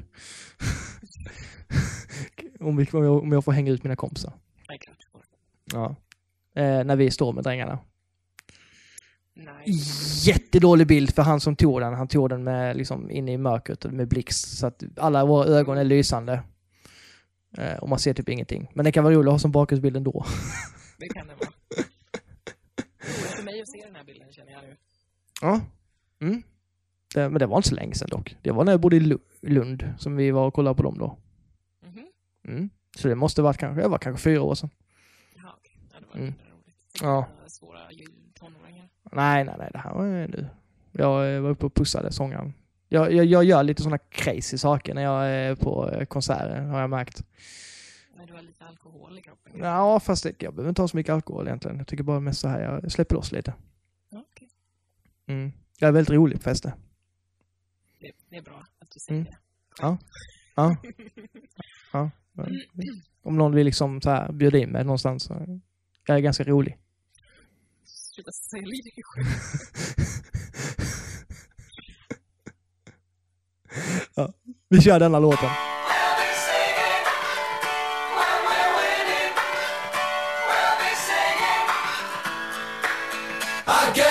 om, vi, om, jag, om jag får hänga ut mina kompisar. Ja. Eh, när vi står med drängarna. Nej. Jättedålig bild för han som tog den. Han tog den med, liksom, inne i mörkret med blixt. Så att alla våra ögon är lysande. Eh, och man ser typ ingenting. Men det kan vara roligt att ha som bakgrundsbild ändå. Det kan det vara. Roligt för mig att se den här bilden känner jag nu. Ja. Mm. Det, men det var inte så länge sedan dock. Det var när jag bodde i Lu- Lund som vi var och kollade på dem då. Mhm. Mm. Så det måste varit kanske, det var kanske fyra år sedan. Jaha, okej. Ja, det var Mm. mm. roligt. Ja. Svåra tonåringar. Nej, nej, nej. Det här var ju nu. Jag eh, var uppe och pussade sångaren. Jag, jag, jag gör lite sådana crazy saker när jag är på eh, konserter, har jag märkt. Men du har lite alkohol i kroppen. Ja, fast det, jag behöver inte ha så mycket alkohol egentligen. Jag tycker bara mest så här, jag släpper loss lite. Okej. Mm. Jag är väldigt rolig på fester. det, det är bra att du säger Mm. det. Ja. Ja. ja. Om någon vill liksom så här bjuda in mig någonstans. Så jag är ganska rolig. Sluta sälja dig själv. ja. Vi kör denna låten. I get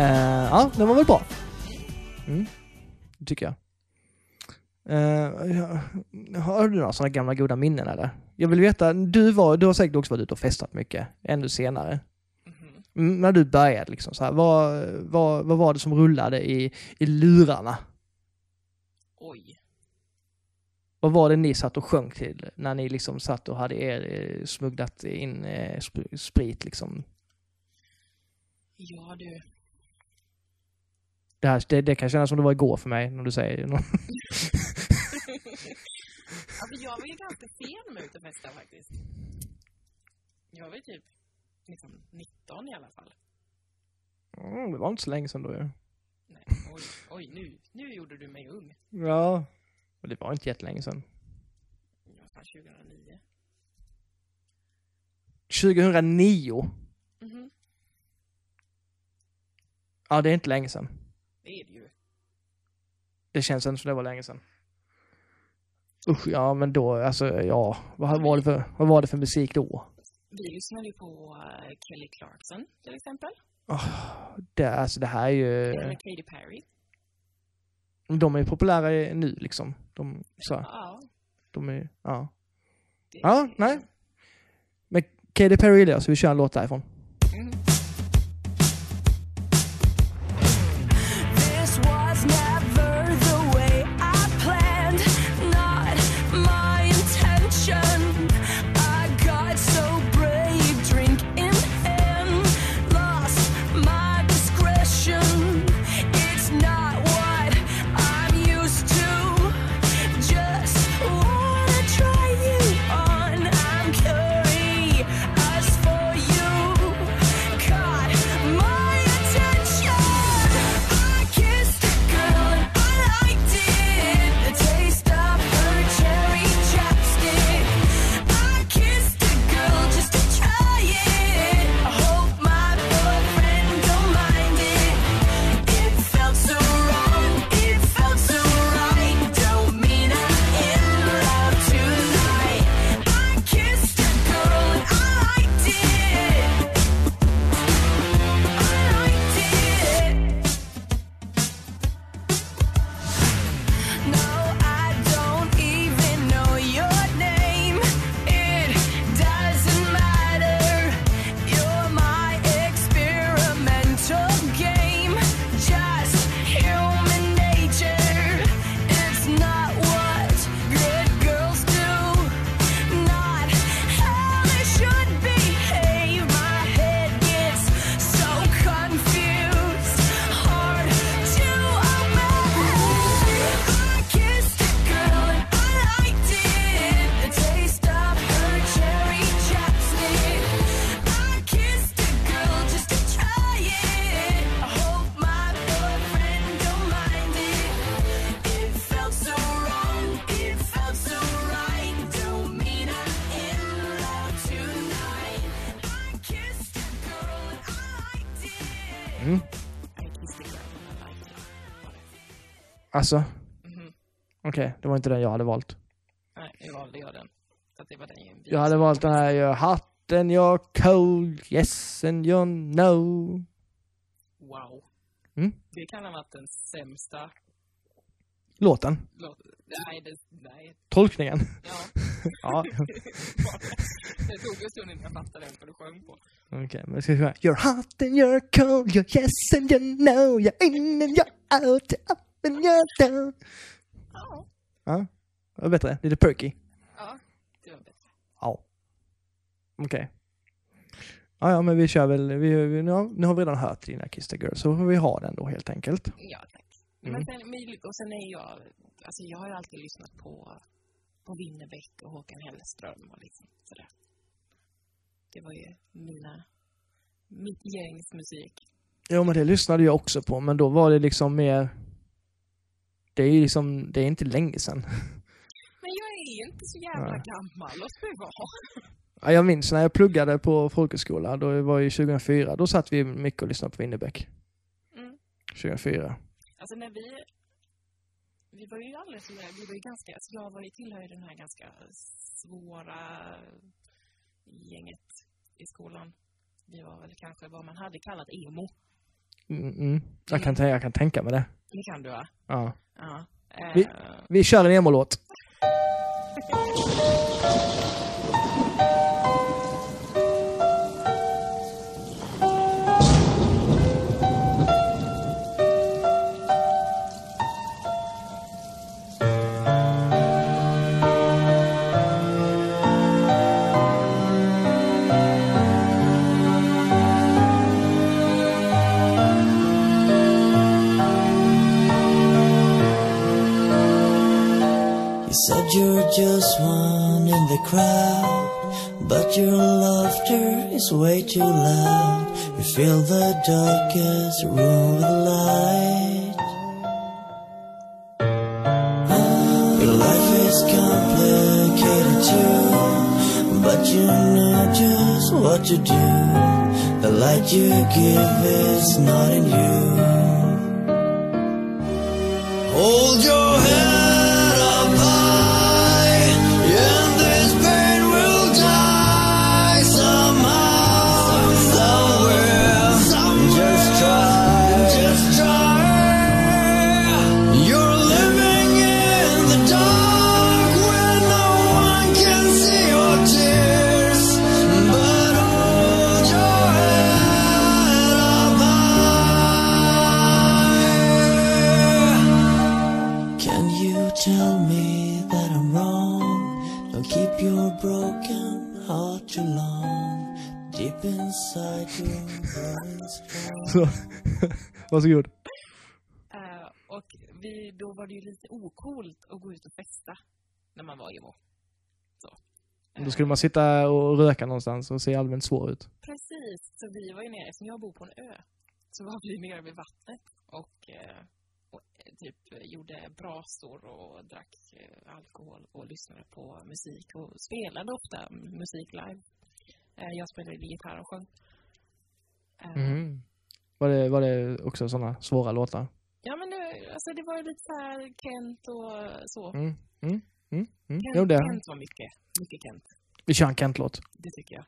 Eh, ja, den var väl bra. Mm. Tycker jag. Uh, har du några sådana gamla goda minnen eller? Jag vill veta, du, var, du har säkert också varit ute och festat mycket, ännu senare. Mhm. Mm, när du började, liksom, så här, vad, vad, vad var det som rullade i, i lurarna? Oj. Vad var det ni satt och sjöng till när ni liksom satt och hade er eh, smugglat in eh, sp- sprit liksom? Ja du. Det, här, det, det kan kännas som det var igår för mig när du säger något. Alltså jag var ju ganska sen med ut och festa faktiskt. Jag var ju typ liksom 19 i alla fall. Mm, det var inte så länge sedan då ju. Nej, oj, oj nu, nu gjorde du mig ung. Ja. Och det var inte jättelänge sedan. Jag var fan 2009. 2009? Mhm. Ja, det är inte länge sedan. Det är det ju. Det känns inte som det var länge sedan. Usch, ja men då, alltså ja. Vad var det för, vad var det för musik då? Vi lyssnade ju på eh, Kelly Clarkson till exempel. Det, alltså det här är ju, Eller Katy Perry. de är ju populära nu liksom. De, så, Ja. de är, ja. det- Ja, nej. Men Katy Perry gillar jag, så vi kör en låt därifrån. Alltså, Mhm. okej, det var inte den jag hade valt. Nej, jag valde jag den. Så att det var den jag Jag hade valt den här, you're hot and you're cold, yes and you know. Wow. Mm. Det kan ha varit den sämsta Låten, låten. Nej, det, nej. tolkningen. Ja. Ja, det tog en stund innan jag fattade vad du sjöng på. okej, men ska vi sjunga You're hot and you're cold, you're yes and you know, you're in and you're out, you're up and you're down. Ja. Ja, det var bättre, lite perky. Ja, det var bättre. Ja. Okej. Ja, ja, men vi kör väl, vi, vi, nu, har, nu har vi redan hört dina Kiss the Girl, så får vi ha den då helt enkelt. Ja, tack. Mm. Men sen, och sen är jag, alltså jag har ju alltid lyssnat på, på Winnerbäck och Håkan Hellström och liksom sådär. Det var ju mina, mitt gängs musik. Jo, men det lyssnade jag också på, men då var det liksom mer... Det är ju liksom, det är inte länge sedan. Men jag är inte så jävla Nej. gammal, låt mig vara. Ja, jag minns när jag pluggade på folkhögskola, då var ju 2004, då satt vi mycket och lyssnade på Winnerbäck. Mm. 2004. Alltså när vi, vi var ju alldeles så vi var ju ganska, alltså jag var ju tillhör den här ganska svåra gänget i skolan. Vi var väl kanske vad man hade kallat emo. Mm, mm. Jag, kan, tän- jag kan tänka mig det. Det kan du va? Ja. Ja. Eh, Vi- Vi kör en emo-låt. you're just one in the crowd, but your laughter is way too loud. You fill the darkest room with light. Ah, your life is complicated too, but you know just what to do. The light you give is not in you. Hold your head varsågod. Eh, och vi, då var det ju lite ocoolt att gå ut och festa när man var emo. Så. Då skulle man sitta och röka någonstans och se allmänt svår ut. Precis, så vi var ju nere, eftersom jag bor på en ö, så var vi nere vid vattnet och, eh, och eh, typ gjorde brasor och drack alkohol och lyssnade på musik och spelade ofta musik live. Jag spelade gitarr och sjöng. Mhm. Var, det, var det också sådana svåra låtar? Ja men det, alltså det var ju lite så här Kent och så. Mm. Mm. Mm. Mm. Kent, Jo, det. Kent var mycket, mycket Kent. Vi kör en Kent-låt. Det tycker jag.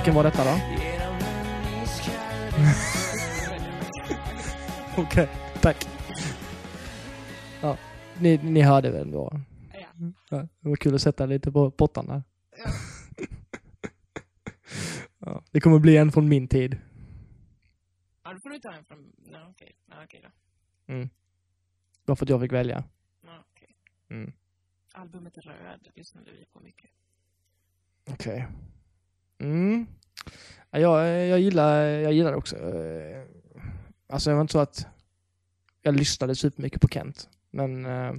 Vilken var detta då? Okej, tack. Ja, ni, ni hörde väl då? Ja. Det var kul att sätta lite på pottan där. Ja. Ja, det kommer bli en från min tid. Ja, då får du ta en från... Nej, okej. Nej, okej då. Bara för att jag fick välja. Ja, okej. Mm. Albumet Röd lyssnade vi på mycket. Okej. Mm. Ja, jag, jag, gillar, jag gillar det också. Eh, Alltså det var inte så att jag lyssnade supermycket på Kent. Men eh,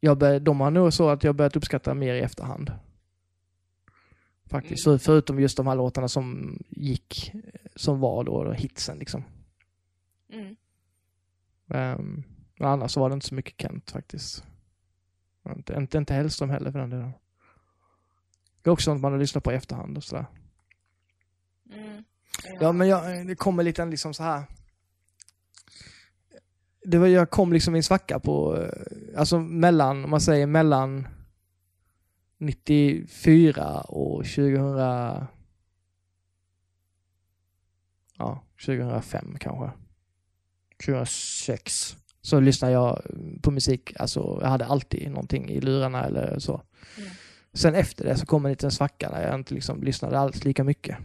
jag bör, de har nog så att jag börjat uppskatta mer i efterhand. Faktiskt. Så förutom just de här låtarna som gick, som var då, då hitsen liksom. Mm. Um, men annars var det inte så mycket Kent faktiskt. Inte, inte, inte Hellström heller för den delen. Det är också sånt man har lyssnat på i efterhand och sådär. Mm. Ja, men jag, det kommer lite en liksom så här. Det var, jag kom liksom i en svacka på, eh, alltså mellan, om man säger mellan 94 och 2000, ja, 2005 kanske. 2006. Så lyssnade jag på musik, alltså jag hade alltid någonting i lurarna eller så. Mm. Sen efter det så kom en liten svacka där jag inte liksom lyssnade alls lika mycket.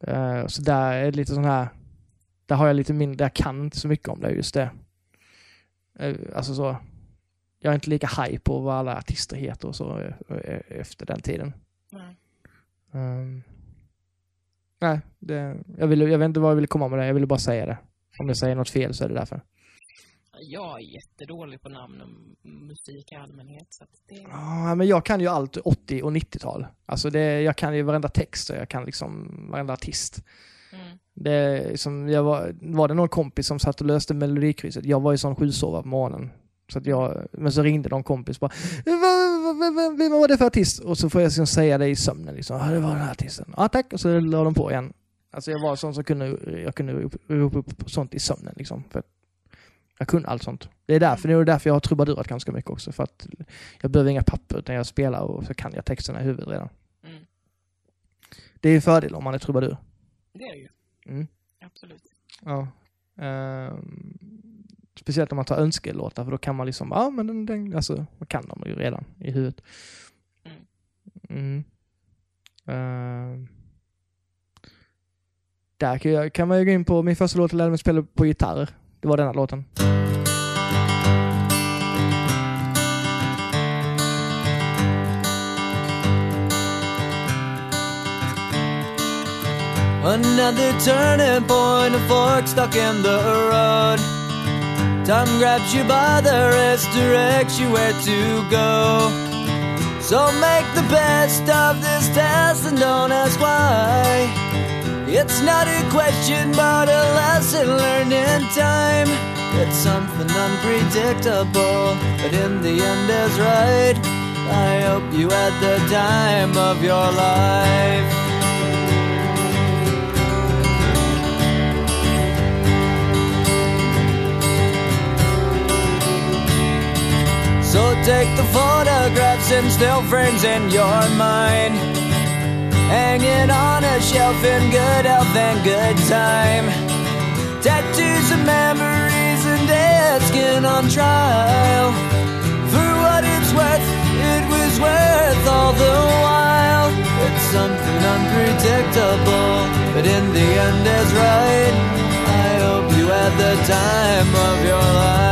Eh, så där är det lite sån här, där har jag lite mindre, jag kan inte så mycket om det just det. Eh, alltså så, jag är inte lika high på vad alla artister heter och så eh, efter den tiden. Nej. Um, nej, det, jag, ville, jag vet inte vad jag ville komma med det, jag ville bara säga det. Om jag säger något fel så är det därför. Jag är jättedålig på namn och musik i allmänhet. Så att det... Ja, men jag kan ju allt 80 och 90-tal. Alltså det, jag kan ju varenda text och jag kan liksom varenda artist. Mm. Det, som jag var, var det någon kompis som satt och löste melodikrysset, jag var ju sån sjusovare på morgonen. Så att jag, men så ringde någon kompis bara vad, var det för artist? Och så får jag liksom säga det i sömnen liksom. Ja, det var den här artisten. Ja, tack. Och så la de på igen. Alltså jag var sån som kunde, jag kunde ropa upp sånt i sömnen liksom. För jag kunde allt sånt. Det är därför, det är därför jag har trubadurat ganska mycket också. För att jag behöver inga papper utan jag spelar och så kan jag texterna i huvudet redan. Mm. Det är en fördel om man är trubadur. Det är det ju. Mm. Absolut. Ja. Ehm, speciellt om man tar önskelåtar för då kan man liksom, ja men den, den alltså, man kan dem ju redan i huvudet. Mm. Ehm, där kan, jag, kan man ju gå in på min första låt jag lärde mig spela på gitarr. Det var denna låten. Another turning point, a fork stuck in the road. Time grabs you by the wrist, directs you where to go. So make the best of this test and don't ask why. It's not a question, but a lesson learned in time. It's something unpredictable, but in the end is right. I hope you had the time of your life. So take the photographs and still frames in your mind. Hanging on a shelf in good health and good time. Tattoos of memories and dead skin on trial. For what it's worth, it was worth all the while. It's something unpredictable, but in the end is right. I hope you had the time of your life.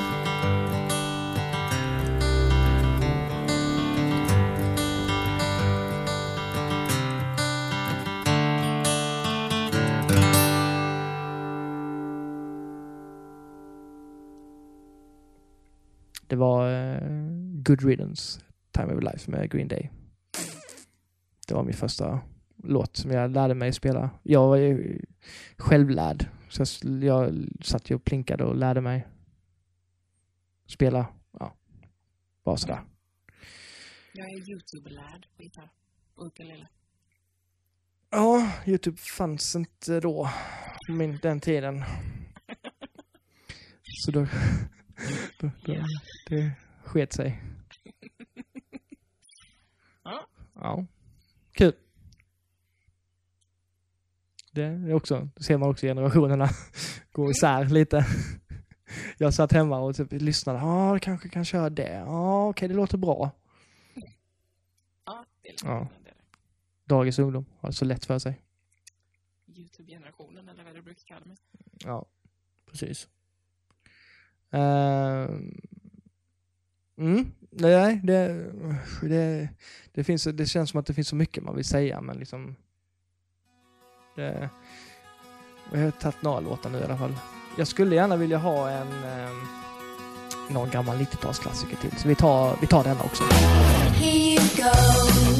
Det var eh, Good Riddance, Time of Life med Green Day. Det var min första låt som jag lärde mig spela. Jag var ju självlärd, så jag, satt ju och plinkade och lärde mig spela. Ja, bara sådär. Jag är Youtube-lärd på gitarr och ukulele. Ja, Youtube fanns inte då, min, den tiden. Så då, då, då det sket sig. Ja. Ja, kul. Det är också, det ser man också generationerna gå isär lite. Jag satt hemma och typ lyssnade. Ja, ah, kanske kan köra det. Ja, ah, okej, det låter bra. Ja, det lite Ja. det det. Dagens ungdom har det så lätt för sig. Youtube-generationen eller vad du brukar kalla mig. Ja, precis. Uh, mm, nej, det, det, det, finns, det känns som att det finns så mycket man vill säga, men liksom... Det, jag har tagit några låtar nu i alla fall. Jag skulle gärna vilja ha en... Um, någon gammal 90-talsklassiker till, så vi tar, vi tar denna också. Here you go,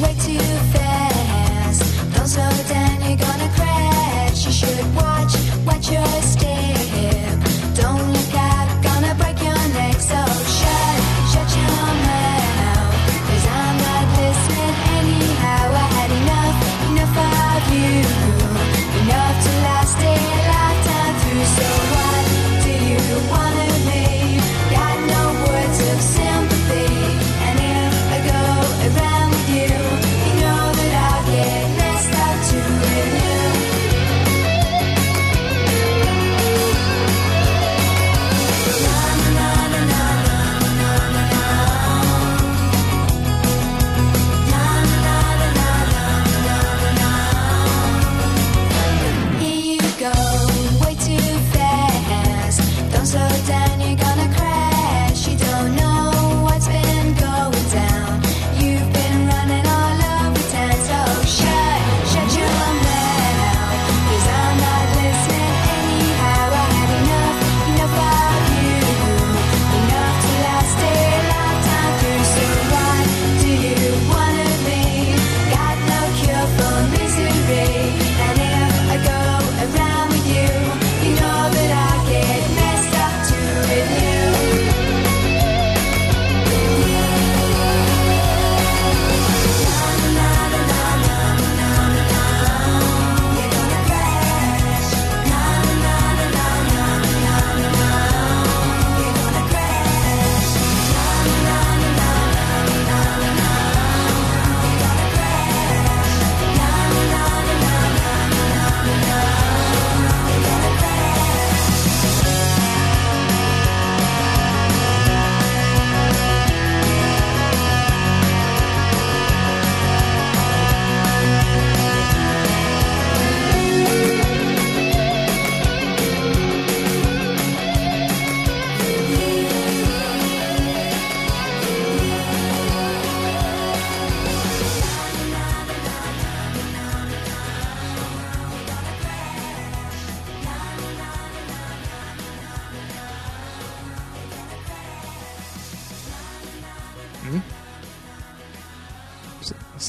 way too fast. Don't slow down, you're gonna crash. You should watch, watch your step.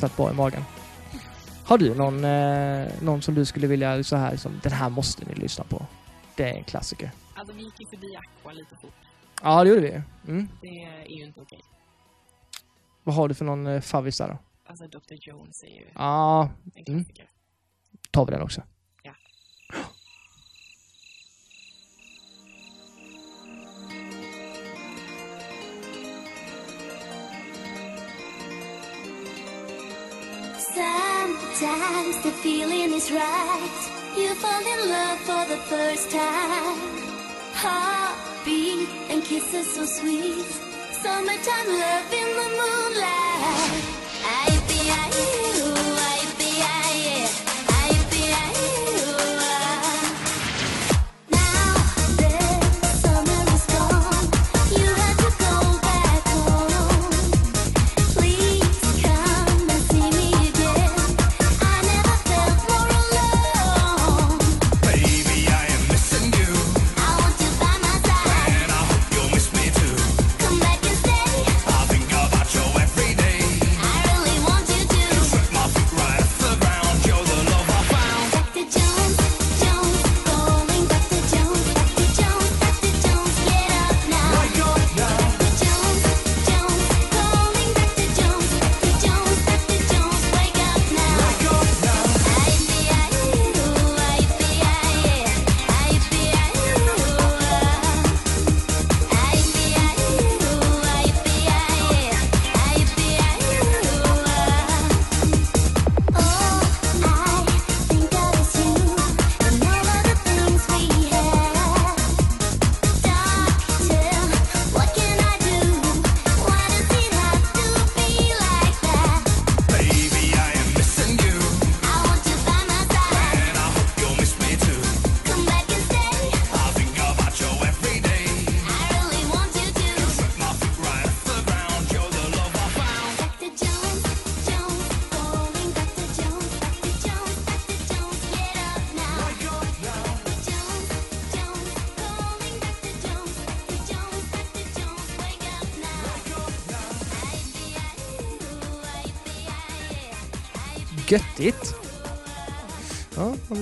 Satt bra i magen. Har du någon, eh, någon som du skulle vilja så här, som den här måste ni lyssna på? Det är en klassiker. Alltså vi gick ju förbi Aqua lite fort. Ja, det gjorde vi. Mm. Det är ju inte okej. Vad har du för någon eh, favvis där då? Alltså Dr. Jones är ju Ja, en mm. klassiker. tar vi den också. Sometimes the feeling is right. You fall in love for the first time. Heartbeat and kisses so sweet. Summertime love in the moonlight. I be I you, I be I yeah.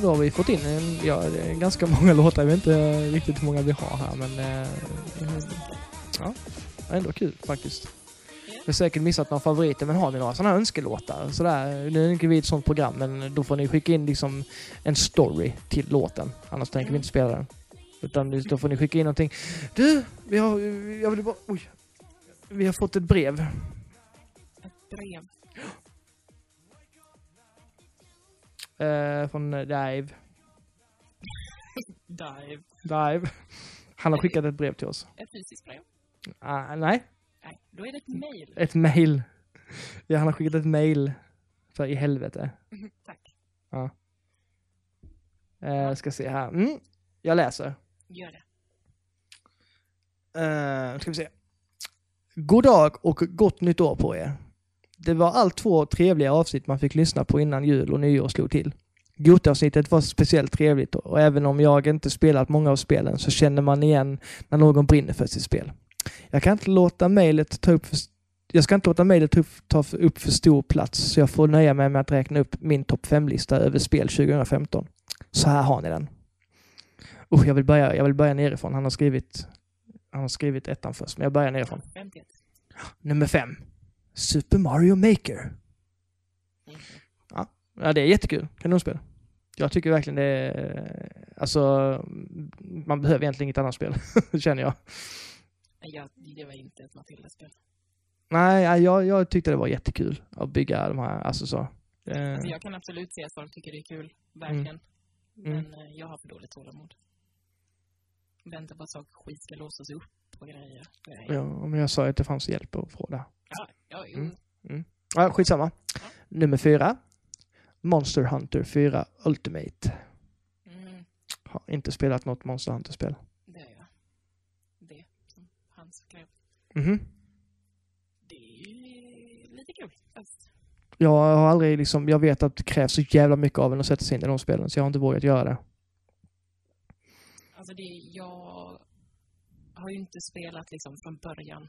Då har vi fått in en, ja, ganska många låtar. Jag vet inte riktigt hur många vi har här, men eh, ja, ändå kul faktiskt. Jag har säkert missat några favoriter, men har ni några sådana här önskelåtar? Sådär, nu är inte vi ett sånt program, men då får ni skicka in liksom en story till låten. Annars tänker vi inte spela den. Utan då får ni skicka in någonting. Du, vi har, jag vill bara, oj. Vi har fått ett brev. Ett brev. Eh, från Dave. Dive. Dave. Han har skickat ett brev till oss. Ett fysiskt brev. Ah, nej, Nej, då är det ett mejl. ett mail. Ja, han har skickat ett mail. För i helvete. Tack. Ja. Eh, ska se här. Mm, jag läser. Gör det. Uh, ska vi se. God dag och gott nytt år på er. Det var allt två trevliga avsnitt man fick lyssna på innan jul och nyår slog till. Gota-avsnittet var speciellt trevligt och även om jag inte spelat många av spelen så känner man igen när någon brinner för sitt spel. Jag kan inte låta mejlet ta upp för, jag ska inte låta mejlet ta upp- för- stor plats så jag får nöja mig med att räkna upp min topp 5-lista över spel 2015. Så här har ni den. Usch, jag vill börja, jag vill börja nerifrån. Han har skrivit han har skrivit ettan först, men jag börjar nerifrån. 51. Nummer fem. Super Mario Maker. Ja, ja det är jättekul. Kanonspel. Jag tycker verkligen det är... Alltså, man behöver egentligen inget annat spel, känner jag. Jag, det var inte ett Matilda-spel. Nej, ja, jag, jag tyckte det var jättekul att bygga de här, alltså så. Eh, Alltså, jag kan absolut se att folk tycker det är kul. Verkligen. Mm. Men eh, jag har för dåligt tålamod. Vänta på att saker skit ska låsas upp och grejer. ja, men jag sa att det fanns hjälp att få det. Ja, ja, jo. Mm. Ja, skitsamma. Nummer fyra. Monster Hunter 4 Ultimate. Mm, Har inte spelat något Monster Hunter-spel. det är jag. Det som han skrev. Mhm. Det är ju lite kul faktiskt. Jag har aldrig liksom, jag vet att det krävs så jävla mycket av en att sätta sig in i de spelen, så jag har inte vågat göra det. Alltså det, jag har ju inte spelat liksom från början.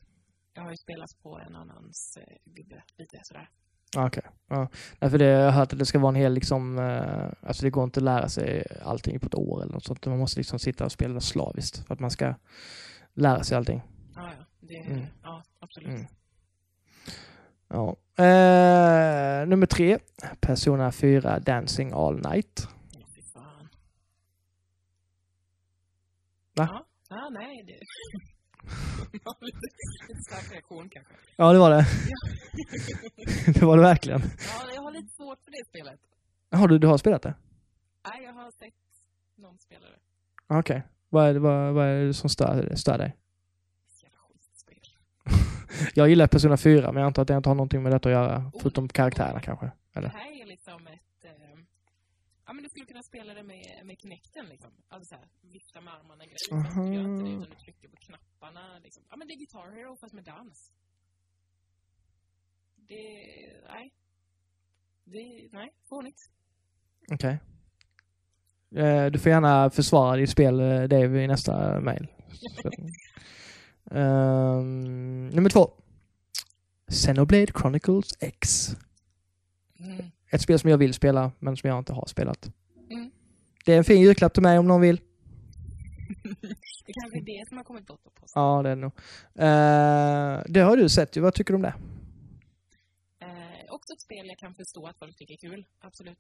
Jag har ju spelat på en annans eh, gubbe, lite sådär. Ah, Okej. Ja. Nej, för det, jag har hört att det ska vara en hel liksom, eh, alltså det går inte att lära sig allting på ett år eller något sånt. Man måste liksom sitta och spela slaviskt för att man ska lära sig allting. Ja, ja. Det, Mm. ja absolut. Mm. Ja. Eh, nummer tre, Persona 4 Dancing All Night. Ja. Va? Ja, ja nej. Det... lite stark reaktion kanske. Ja, det var det. det var det verkligen. Ja, jag har lite svårt för det spelet. Har du, du har spelat det? Nej, jag har sett någon spelare. Ah, Okej. Vad, är det- vad, vad är det som stör, stör dig? Jag gillar Persona 4, men jag antar att det inte har någonting med detta att göra, förutom karaktärerna kanske. Det Eller? här är liksom ett... Ja, men du skulle kunna spela det med, med Kinecten liksom. Alltså såhär, vifta med armarna grejer. Fast du gör inte det utan du trycker på knapparna liksom. Ja men det är Guitar Hero fast med dans. Det... Nej. Det... Nej, fånigt. Okej. Eh, du får gärna försvara ditt spel, eh, Dave, i nästa mail. Så- Ehm, nummer två. Xenoblade Chronicles X. Mm. Ett spel som jag vill spela, men som jag inte har spelat. Mm. Det är en fin julklapp till mig om någon vill. Det kanske är det som har kommit bort på oss. Ja, det är det nog. Eh, det har du sett ju. Vad tycker du om det? Eh, också ett spel jag kan förstå att folk tycker är kul. Absolut.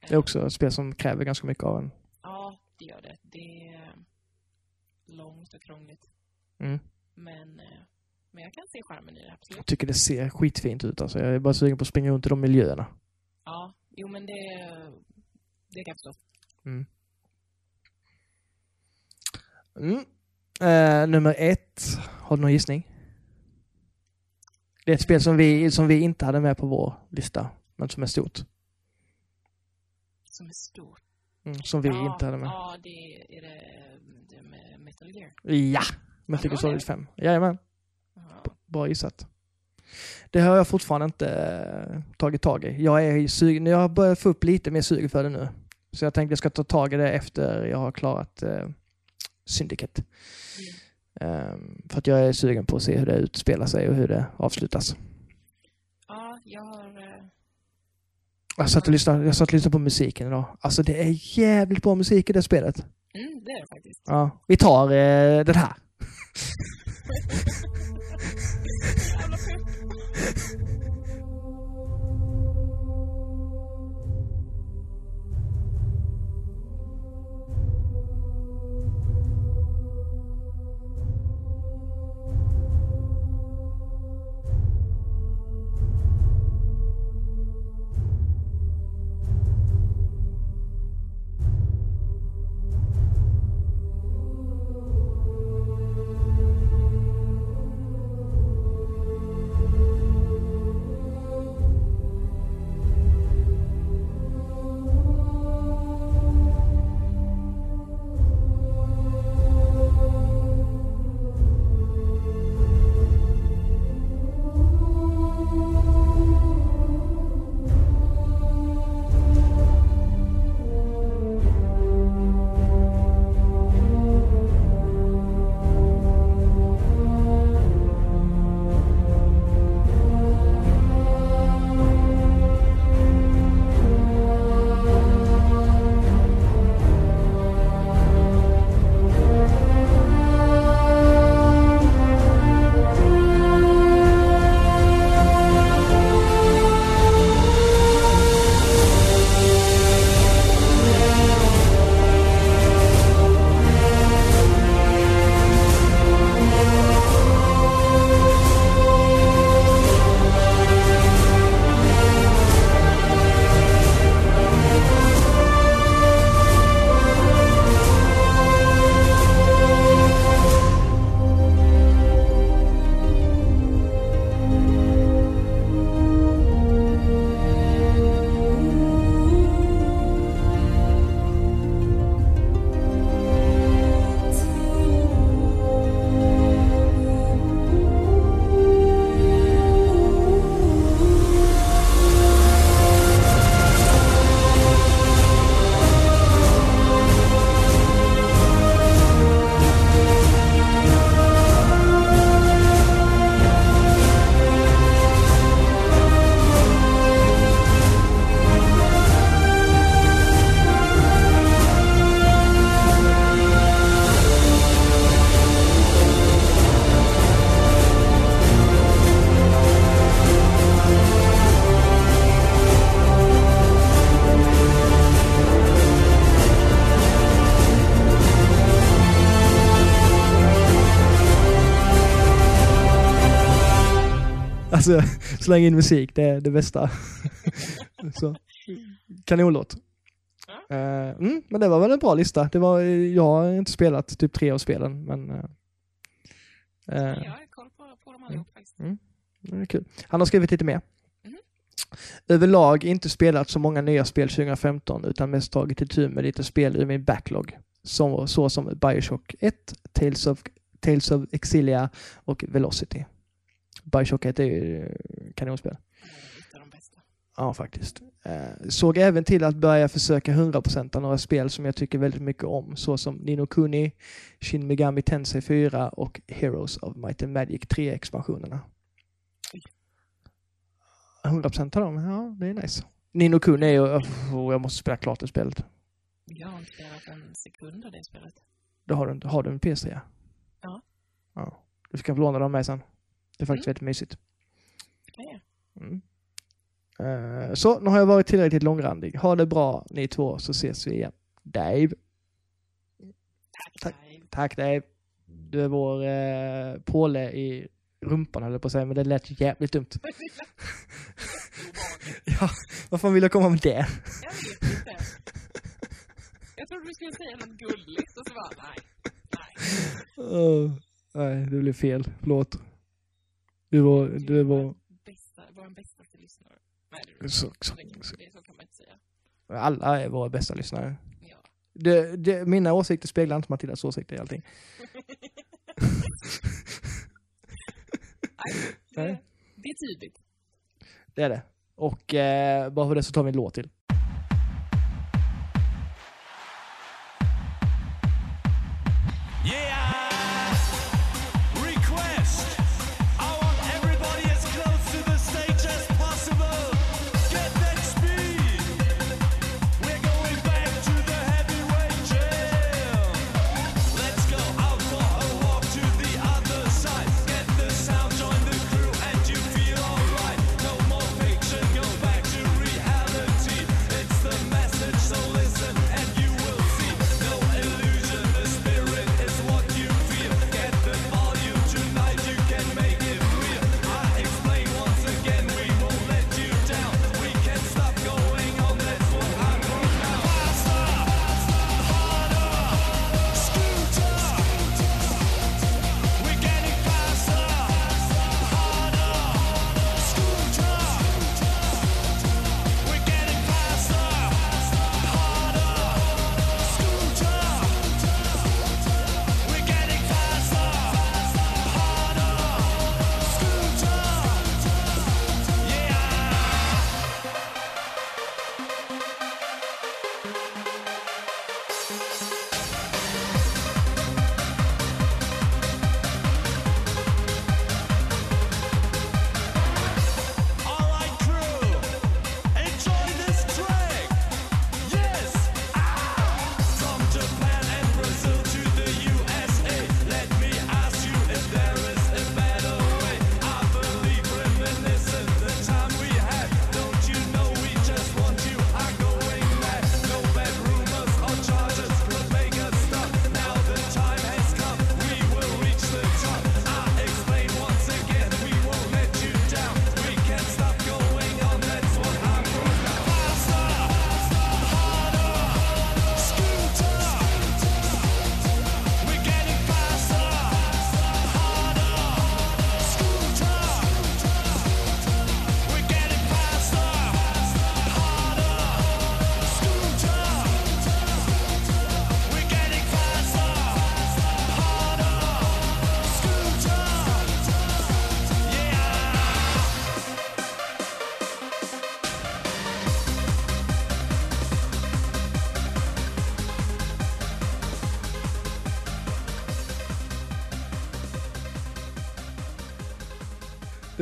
Eh, Det är också ett spel som kräver ganska mycket av en. Ja, det gör det. Det är långt och krångligt. Mm. Men, eh, men jag kan se charmen i det, absolut. Jag tycker det ser skitfint ut alltså. Jag är bara sugen på att springa runt i de miljöerna. Ja, jo men det, det kan jag förstå. Mm. Eh, nummer ett. Har du någon gissning? Det är ett spel som vi, som vi inte hade med på vår lista, men som är stort. Som är stort. Mm, som vi ja, inte hade med. Ja, det är det, det med Metal Gear. Ja! Metal Gear Solid det. 5. Jajamän. Ja. Bra gissat. Det har jag fortfarande inte eh, tagit tag i. Jag är sugen, jag har börjat få upp lite mer sug för det nu. Så jag tänkte jag ska ta tag i det efter jag har klarat eh, Syndicate. Ehm, för att jag är sugen på att se hur det utspelar sig och hur det avslutas. ja, jag har... eh, Jag satt och lyssnade, jag satt och lyssnade på musiken idag. Alltså det är jävligt bra musik i det spelet. Mm, det är det faktiskt. Ja, vi tar eh, den här. Alltså, släng in musik, det är det bästa. så. Kanonlåt. Ja. Eh, mm, men det var väl en bra lista. Det var, jag har inte spelat typ tre av spelen, men... eh, Jag har koll på, på dem allihop faktiskt. det är kul. Han har skrivit lite mer. Mhm. Överlag inte spelat så många nya spel 2015 utan mest tagit itu med lite spel ur min backlog. Så, så som Bioshock 1, Tales of, Tales of Exilia och Velocity. Bioshock 1 är ju eh, kanonspel. Ja, faktiskt. Eh, såg även till att börja försöka 100% några spel som jag tycker väldigt mycket om, såsom Nino Kuni, Shin Megami Tensei 4 och Heroes of Might and Magic 3-expansionerna. 100% av dem, ja, det är nice. Nino Kuni är ju, oh, jag måste spela klart det spelet. Jag har inte spelat en sekund av det spelet. Det har du inte. Har du en PS3? Ja. ja. Du ska få låna dem med sen. Det är faktiskt Mm. väldigt mysigt. Mm. Eh, så, nu har jag varit tillräckligt långrandig. Ha det bra ni två så ses vi igen. Dave. Tack. Dave. Tack Dave. Du är vår eh, påle i rumpan höll jag på att säga, men det lät jävligt dumt. ja, vad fan vill jag komma med det? Jag vet inte. Jag trodde du skulle säga något gulligt och så bara, nej. Nej. Åh, nej, det blev fel. Förlåt. Du var, du var, Bästa, vår bästaste lyssnare. Nej, Så- så- så. det, så kan man inte säga. alla är våra bästa lyssnare. Ja. Det, det, mina åsikter speglar inte Matildas åsikter i allting. Nej, det, det är tydligt. Det är det. Och eh, bara för det så tar vi en låt till.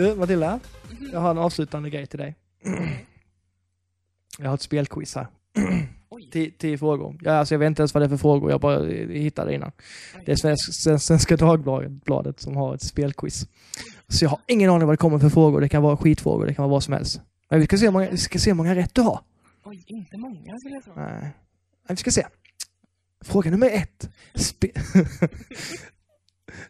Du, Matilda. Jag har en avslutande grej till dig. Jag har ett spelquiz här. Tio, tio frågor. Ja, alltså jag vet inte ens vad det är för frågor, jag bara hittade det innan. Det är Svensk, Sven- Svenska Dagbladet som har ett spelquiz. Så jag har ingen aning vad det kommer för frågor. Det kan vara skitfrågor, det kan vara vad som helst. Men vi ska se hur många, vi ska se hur många rätt du har. Oj, inte många skulle jag tro. Nej. Vi ska se. Fråga nummer ett. Spe-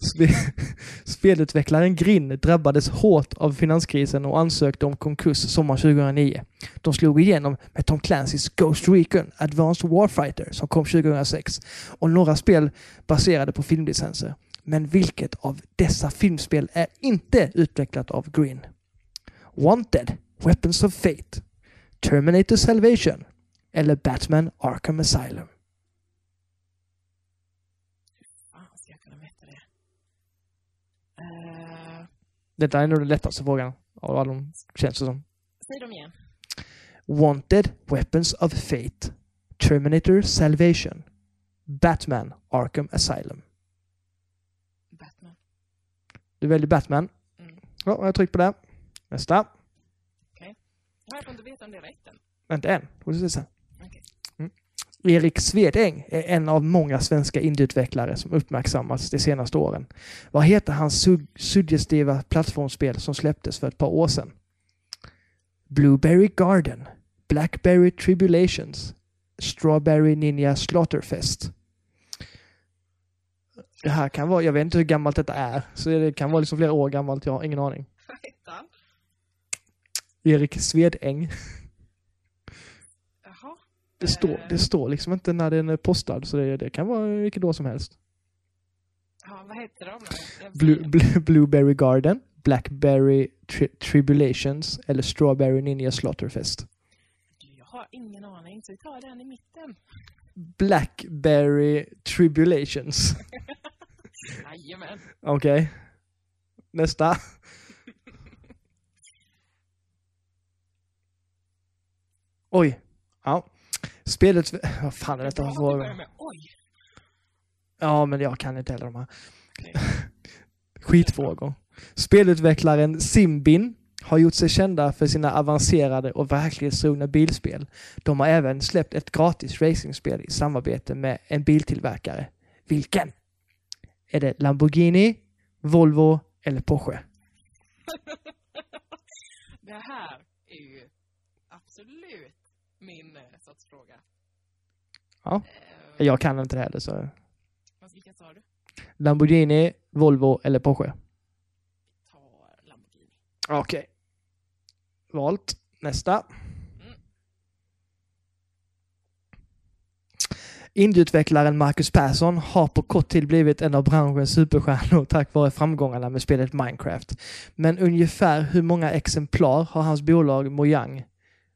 Spelutvecklaren Grin drabbades hårt av finanskrisen och ansökte om konkurs sommaren 2009. De slog igenom med Tom Clancy's Ghost Recon Advanced Warfighter som kom 2006 och några spel baserade på filmlicenser. Men vilket av dessa filmspel är inte utvecklat av Green? Wanted, Weapons of Fate, Terminator Salvation eller Batman Arkham Asylum? Fan, ska jag kunna veta det? Eh, detta är nog den lättaste frågan av alla de känns det som. säg dem igen. Wanted, Weapons of Fate, Terminator Salvation, Batman Arkham Asylum. Batman. Du väljer Batman. Mm. Ja, jag tryckt på det. Nästa. Jag får inte veta om det är rätt än. Vänta en. Får du se sen. Erik Svedäng är en av många svenska indieutvecklare som uppmärksammats de senaste åren. Vad heter hans sug- suggestiva plattformsspel som släpptes för ett par år sedan? Blueberry Garden, Blackberry Tribulations, Strawberry Ninja Slaughterfest. Det här kan vara, jag vet inte hur gammalt detta är, så det kan vara liksom flera år gammalt, jag har ingen aning. Vad heter han? Erik Svedäng. Det står, det står liksom inte när den är postad, så det, det kan vara vilket år som helst. Ja, vad heter de? då? Blue, Blue, Blueberry Garden, Blackberry tri- Tribulations eller Strawberry Ninja Slaughterfest. Jag har ingen aning, så vi tar den i mitten. Blackberry Tribulations. Jajamän. Okej. Nästa. Oj. Ja. Spelet... Vad fan är detta med Oj! Ja, men jag kan inte heller de här. Skitfrågor. Spelutvecklaren Simbin har gjort sig kända för sina avancerade och verklighetstrogna bilspel. De har även släppt ett gratis racingspel i samarbete med en biltillverkare. Vilken? Är det Lamborghini, Volvo eller Porsche? Det här är ju absolut min eh, sorts fråga. Ja. Eh, Jag kan inte det heller så... Fast vilka sa du? Lamborghini, Volvo eller Porsche? Ta Lamborghini. Okej. Valt. Nästa. Indieutvecklaren Marcus Persson har på kort tid blivit en av branschens superstjärnor tack vare framgångarna med spelet Minecraft. Men ungefär hur många exemplar har hans bolag Mojang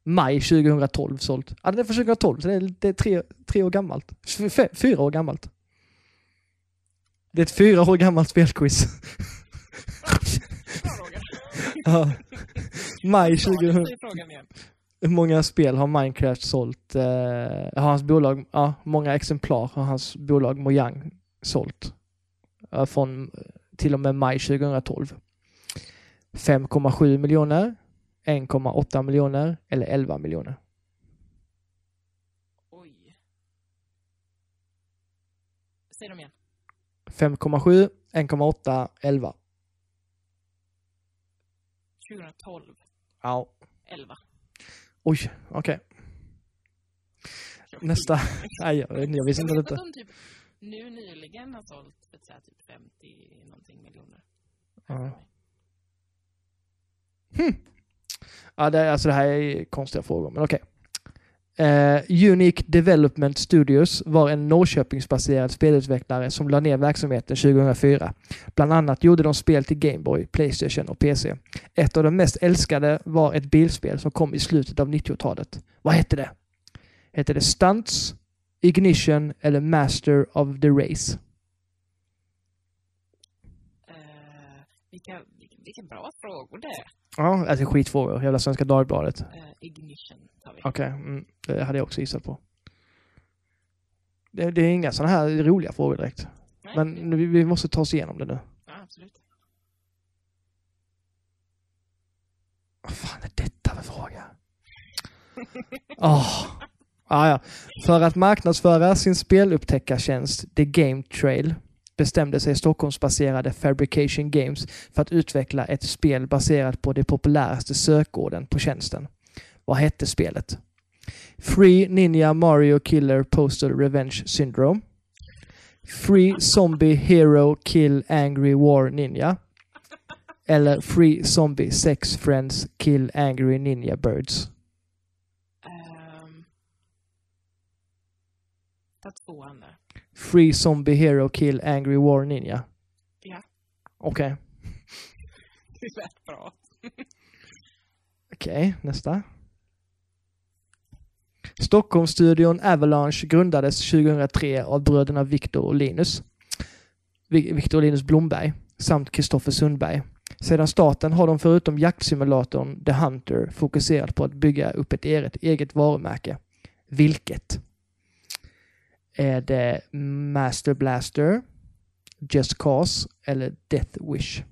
maj 2012 sålt? Ja, det är från 2012, så det är, det är tre, tre år gammalt. F- fyra år gammalt. Det är ett fyra år gammalt spelquiz. Bra Roger. Ja. Maj Säg 2000. frågan igen. Hur många spel har Minecraft sålt? Eh, har hans bolag, ja, hur många exemplar har hans bolag Mojang sålt? Eh, från till och med maj 2012. 5,7 miljoner, 1,8 miljoner eller 11 miljoner. Oj. Säg dem igen. 5,7, 1,8, 11. 2012. Ja. 11. Oj, okej. Nästa. Nej, jag, jag visste inte detta. de typ nu nyligen har sålt för så här typ 50 någonting miljoner. Ja. Hmm. Ja, det, alltså det här är konstiga frågor, men okej. Eh, Unique Development Studios var en Norrköpingsbaserad spelutvecklare som la ner verksamheten 2004. Bland annat gjorde de spel till Gameboy, Playstation och PC. Ett av de mest älskade var ett bilspel som kom i slutet av 90-talet. Vad hette det? Hette det Stunts, Ignition eller Master of the Race? Uh, vilka, vilka bra frågor det är. Ja, alltså skitfrågor. Jävla Svenska Dagbladet. Eh, ignition tar vi. Okej, mm, det hade jag också gissat på. Det, det är inga sådana här roliga frågor direkt. Nej, Men vi, vi måste ta oss igenom det nu. Ja, absolut. Vad fan är detta för fråga? Åh. Ah, ja. För att marknadsföra sin spelupptäckartjänst The Game Trail bestämde sig Stockholmsbaserade Fabrication Games för att utveckla ett spel baserat på de populäraste sökorden på tjänsten. Vad hette spelet? Free Ninja Mario Killer Postal Revenge Syndrome. Free Zombie Hero Kill Angry War Ninja. Eller Free Zombie Sex Friends Kill Angry Ninja Birds. Um, ta tvåan. Free Zombie Hero Kill Angry War Ninja. Ja, Okej. det lät bra. Okej, nästa. Stockholmsstudion Avalanche grundades 2003 av bröderna Viktor och Linus. Vi- Viktor och Linus Blomberg samt Kristoffer Sundberg. Sedan starten har de förutom jaktsimulatorn The Hunter fokuserat på att bygga upp ett eget, eget varumärke. Vilket? Är det Master Blaster, Just Cause eller Death Wish?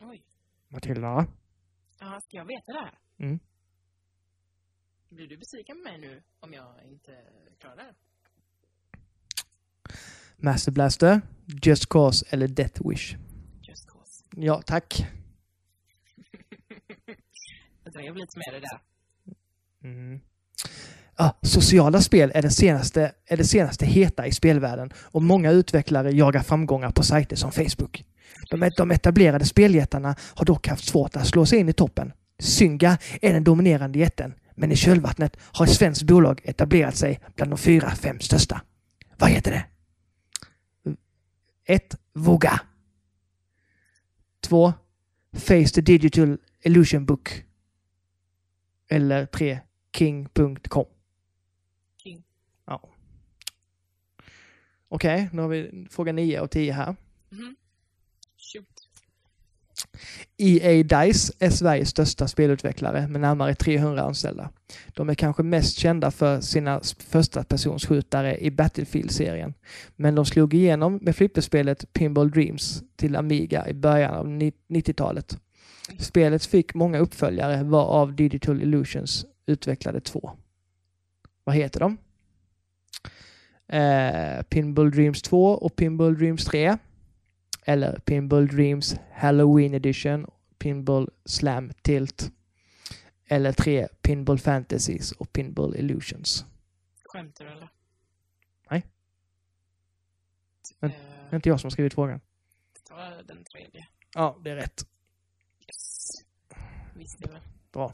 Oj. Matilda? Ja, ska jag veta det här? Mm. Blir du besviken på mig nu om jag inte klarar det? Master Blaster, Just Cause eller Death Wish? Just cause. Ja, tack. Jag drev lite med det där. Mm. Ah, sociala spel är det, senaste, är det senaste heta i spelvärlden och många utvecklare jagar framgångar på sajter som Facebook. De, de etablerade speljättarna har dock haft svårt att slå sig in i toppen. Synga är den dominerande jätten, men i kölvattnet har ett svenskt bolag etablerat sig bland de fyra, fem största. Vad heter det? 1. Voga. 2. Face the Digital Illusion Book. Eller 3. King.com. King. Ja. Okej, nu har vi fråga 9 och 10 här. Mhm. Shoot. EA Dice är Sveriges största spelutvecklare med närmare 300 anställda. De är kanske mest kända för sina första personsskjutare i Battlefield-serien. Men de slog igenom med flipperspelet Pinball Dreams till Amiga i början av ni- 90-talet. Spelet fick många uppföljare varav Digital Illusions utvecklade två. Vad heter de? Eh, Pinball Dreams 2 och Pinball Dreams 3. Eller Pinball Dreams Halloween Edition, Pinball Slam Tilt. Eller tre Pinball Fantasies och Pinball Illusions. Skämtar du eller? Nej. Men- Eh, Det är inte jag som har skrivit frågan. ta den tredje. Ja, det är rätt. Yes. Visste väl. Bra.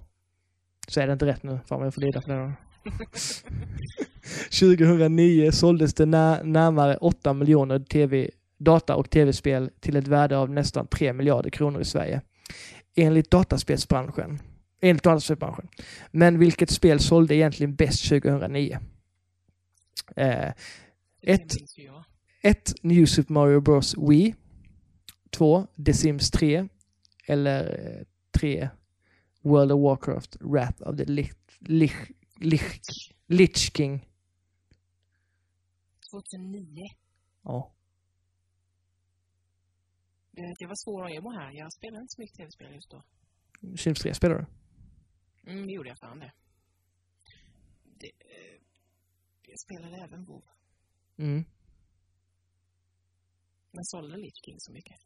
Så är det inte rätt nu. Fan vad jag får lida för det då. 2009 såldes det när, närmare 8 miljoner TV, data och tv-spel till ett värde av nästan 3 miljarder kronor i Sverige. Enligt dataspelsbranschen. Enligt dataspelsbranschen. Men vilket spel sålde egentligen bäst 2009? Eh, ett, Ett. 1. New Super Mario Bros Wii. 2. The Sims 3. Eller eh, 3. World of Warcraft Wrath of the Lich, Lich, Lich, Lich King. 2009. Ja. Det, det var svår emo här. Jag spelade inte så mycket tv-spel just då. Sims 3 spelar du? Mm, det gjorde jag fan det. det eh, jag spelade även WoW. Mm. Men sålde Lich King så mycket.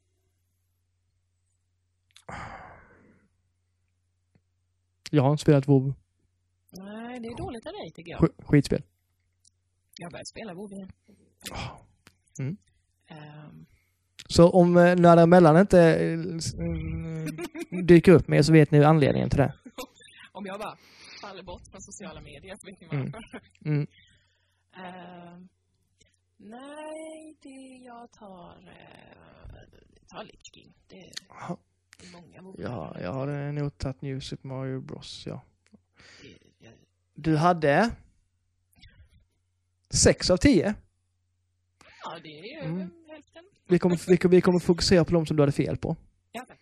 Jag har inte spelat WoW. Nej, det är dåligt av dig tycker jag. Sk- Skitspel. Jag började spela WoW igen. Mm. Ehm, Så om eh, Nördar emellan inte eh, mm, dyker upp mer så vet ni anledningen till det. om jag bara faller bort från sociala medier så vet ni Mm. varför. Mm. Ehm, nej, det jag tar... Uh, tar Lich King. Det är många WoW. Ja, jag har nog tagit New Super Mario Bros. Ja. Det- jag- Du hade 6 av 10. Ja, det är ju Mm. hälften. Vi kommer, vi, vi kommer fokusera på de som du hade fel på. Ja, tack.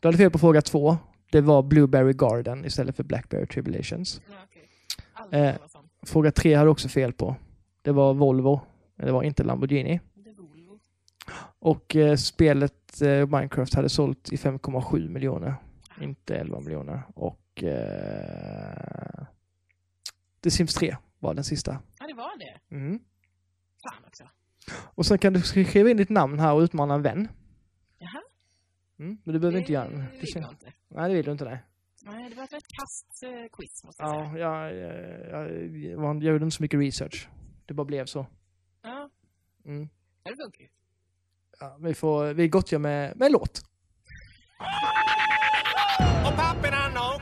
Du hade fel på fråga två. Det var Blueberry Garden istället för Blackberry Tribulations. Ja. Aldrig Eh. Fråga tre hade du också fel på. Det var Volvo. Det var inte Lamborghini. Och eh, spelet eh, Minecraft hade sålt i 5,7 miljoner. Inte 11 miljoner. Och eh, The Sims 3 var den sista. Ja, det var det. Mm. Fan också. Och sen kan du skriva in ditt namn här och utmana en vän. Jaha. Mm. Men du behöver inte göra det. Det det vill jag inte. Nej, det vill du inte. Nej. Nej, det var ett rätt kast eh, quiz måste jag säga. Ja, jag, jag, jag, jag gjorde inte så mycket research. Det bara blev så. Ja, Mm. det funkar ju. Ja, vi får, vi gottgör med, med en låt. Oh, poppin',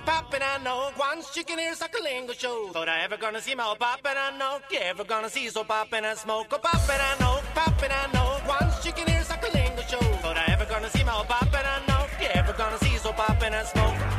popping, I know once you can hear Suckalingo show. but I ever gonna see my popping, I know you ever gonna see so popping and I smoke a popping, I know Popping, I know once you can hear Suckalingo show. but I ever gonna see my popping, I know you ever gonna see so popping and I smoke.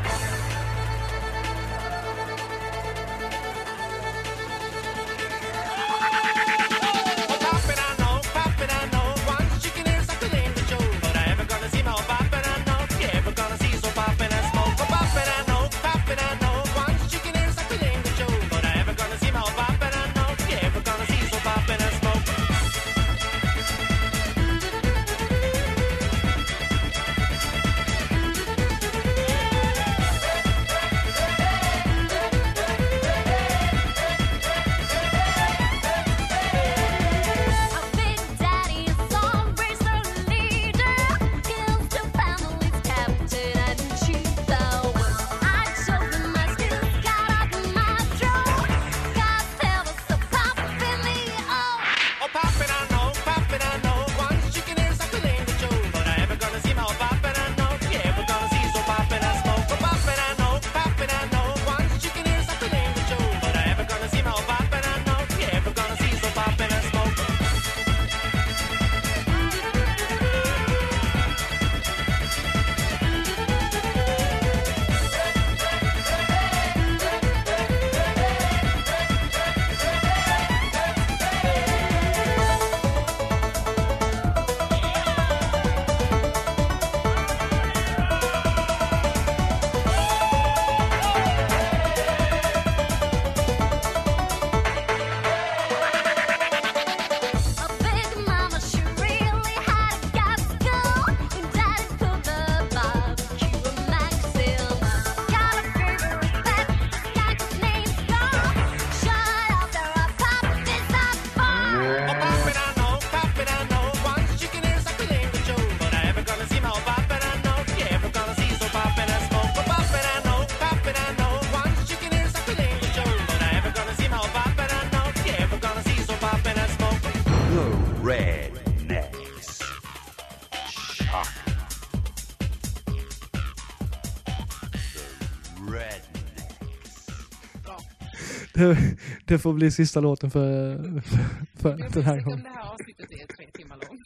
Det, det får bli sista låten för, för, för Jag den här gången. det här avsnittet är tre timmar långt.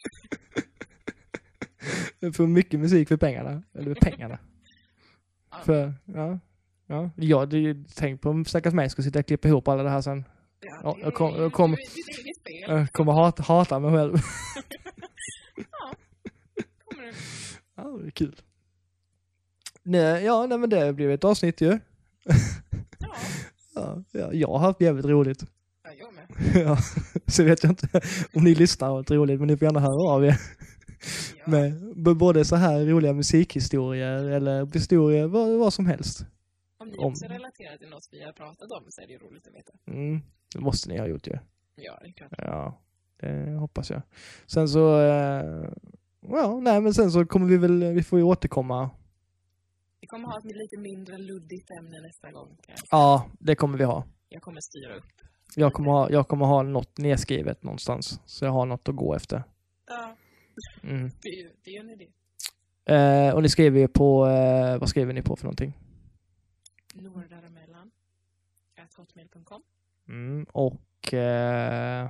För mycket musik för pengarna. Eller pengarna. För, ja. Ja, ja det är ju, tänk på om stackars mig ska sitta och klippa ihop alla det här sen. Ja, jag kom- jag kom- Det eget fel. Jag kommer hata, hata mig själv. Kommer du? Ja, det är kul. Nej, ja, nej men det blev ett avsnitt ju. Ja, Ja, ja, jag har haft jävligt roligt. ja, jag med. Ja, så vet jag inte om ni lyssnar och har haft roligt, men ni får gärna höra av er. Ja. Med både så här roliga musikhistorier eller historier, vad, vad som helst. Om ni om- också relaterar till något vi har pratat om så är det ju roligt att veta. Mm, det måste ni ha gjort ju. Ja, det är klart. Ja, det hoppas jag. Sen så, eh, ja, nej men sen så kommer vi väl, vi får ju återkomma. Vi kommer ha ett lite mindre luddigt ämne nästa gång. Ja, det kommer vi ha. Jag kommer styra upp. Jag kommer ha, jag kommer ha något nedskrivet någonstans, så jag har något att gå efter. Ja, Mm. det det ju en idé. Eh, och ni skriver ju på, eh, vad skriver ni på för någonting? Nordaremellan. Hotmail.com. Mm, och, eh,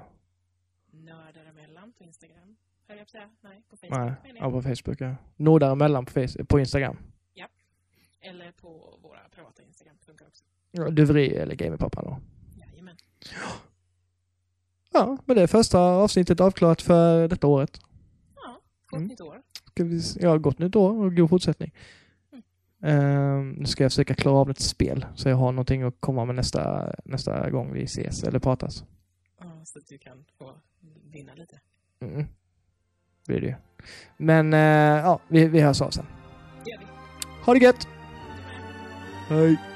Nördaremellan på Instagram. Höll jag på att säga? Nej, på Facebook nej, ja, på Facebook ja. Nordaremellan på, på Instagram. Eller på våra privata Instagram. Funkar också. Ja, Duveri eller Gamerpappa då. Jajamän. Ja, men det är första avsnittet avklarat för detta året. Ja, gott Mm. nytt år. Ska vi, ja, gott nytt år och god fortsättning. Ehm, nu ska jag försöka klara av ett spel så jag har någonting att komma med nästa, nästa gång vi ses eller pratas. Ja, så att du kan få vinna lite. Mm. Blir det ju. Men eh, ja, vi, vi hörs av sen. Det gör vi. Ha det gött! Hej!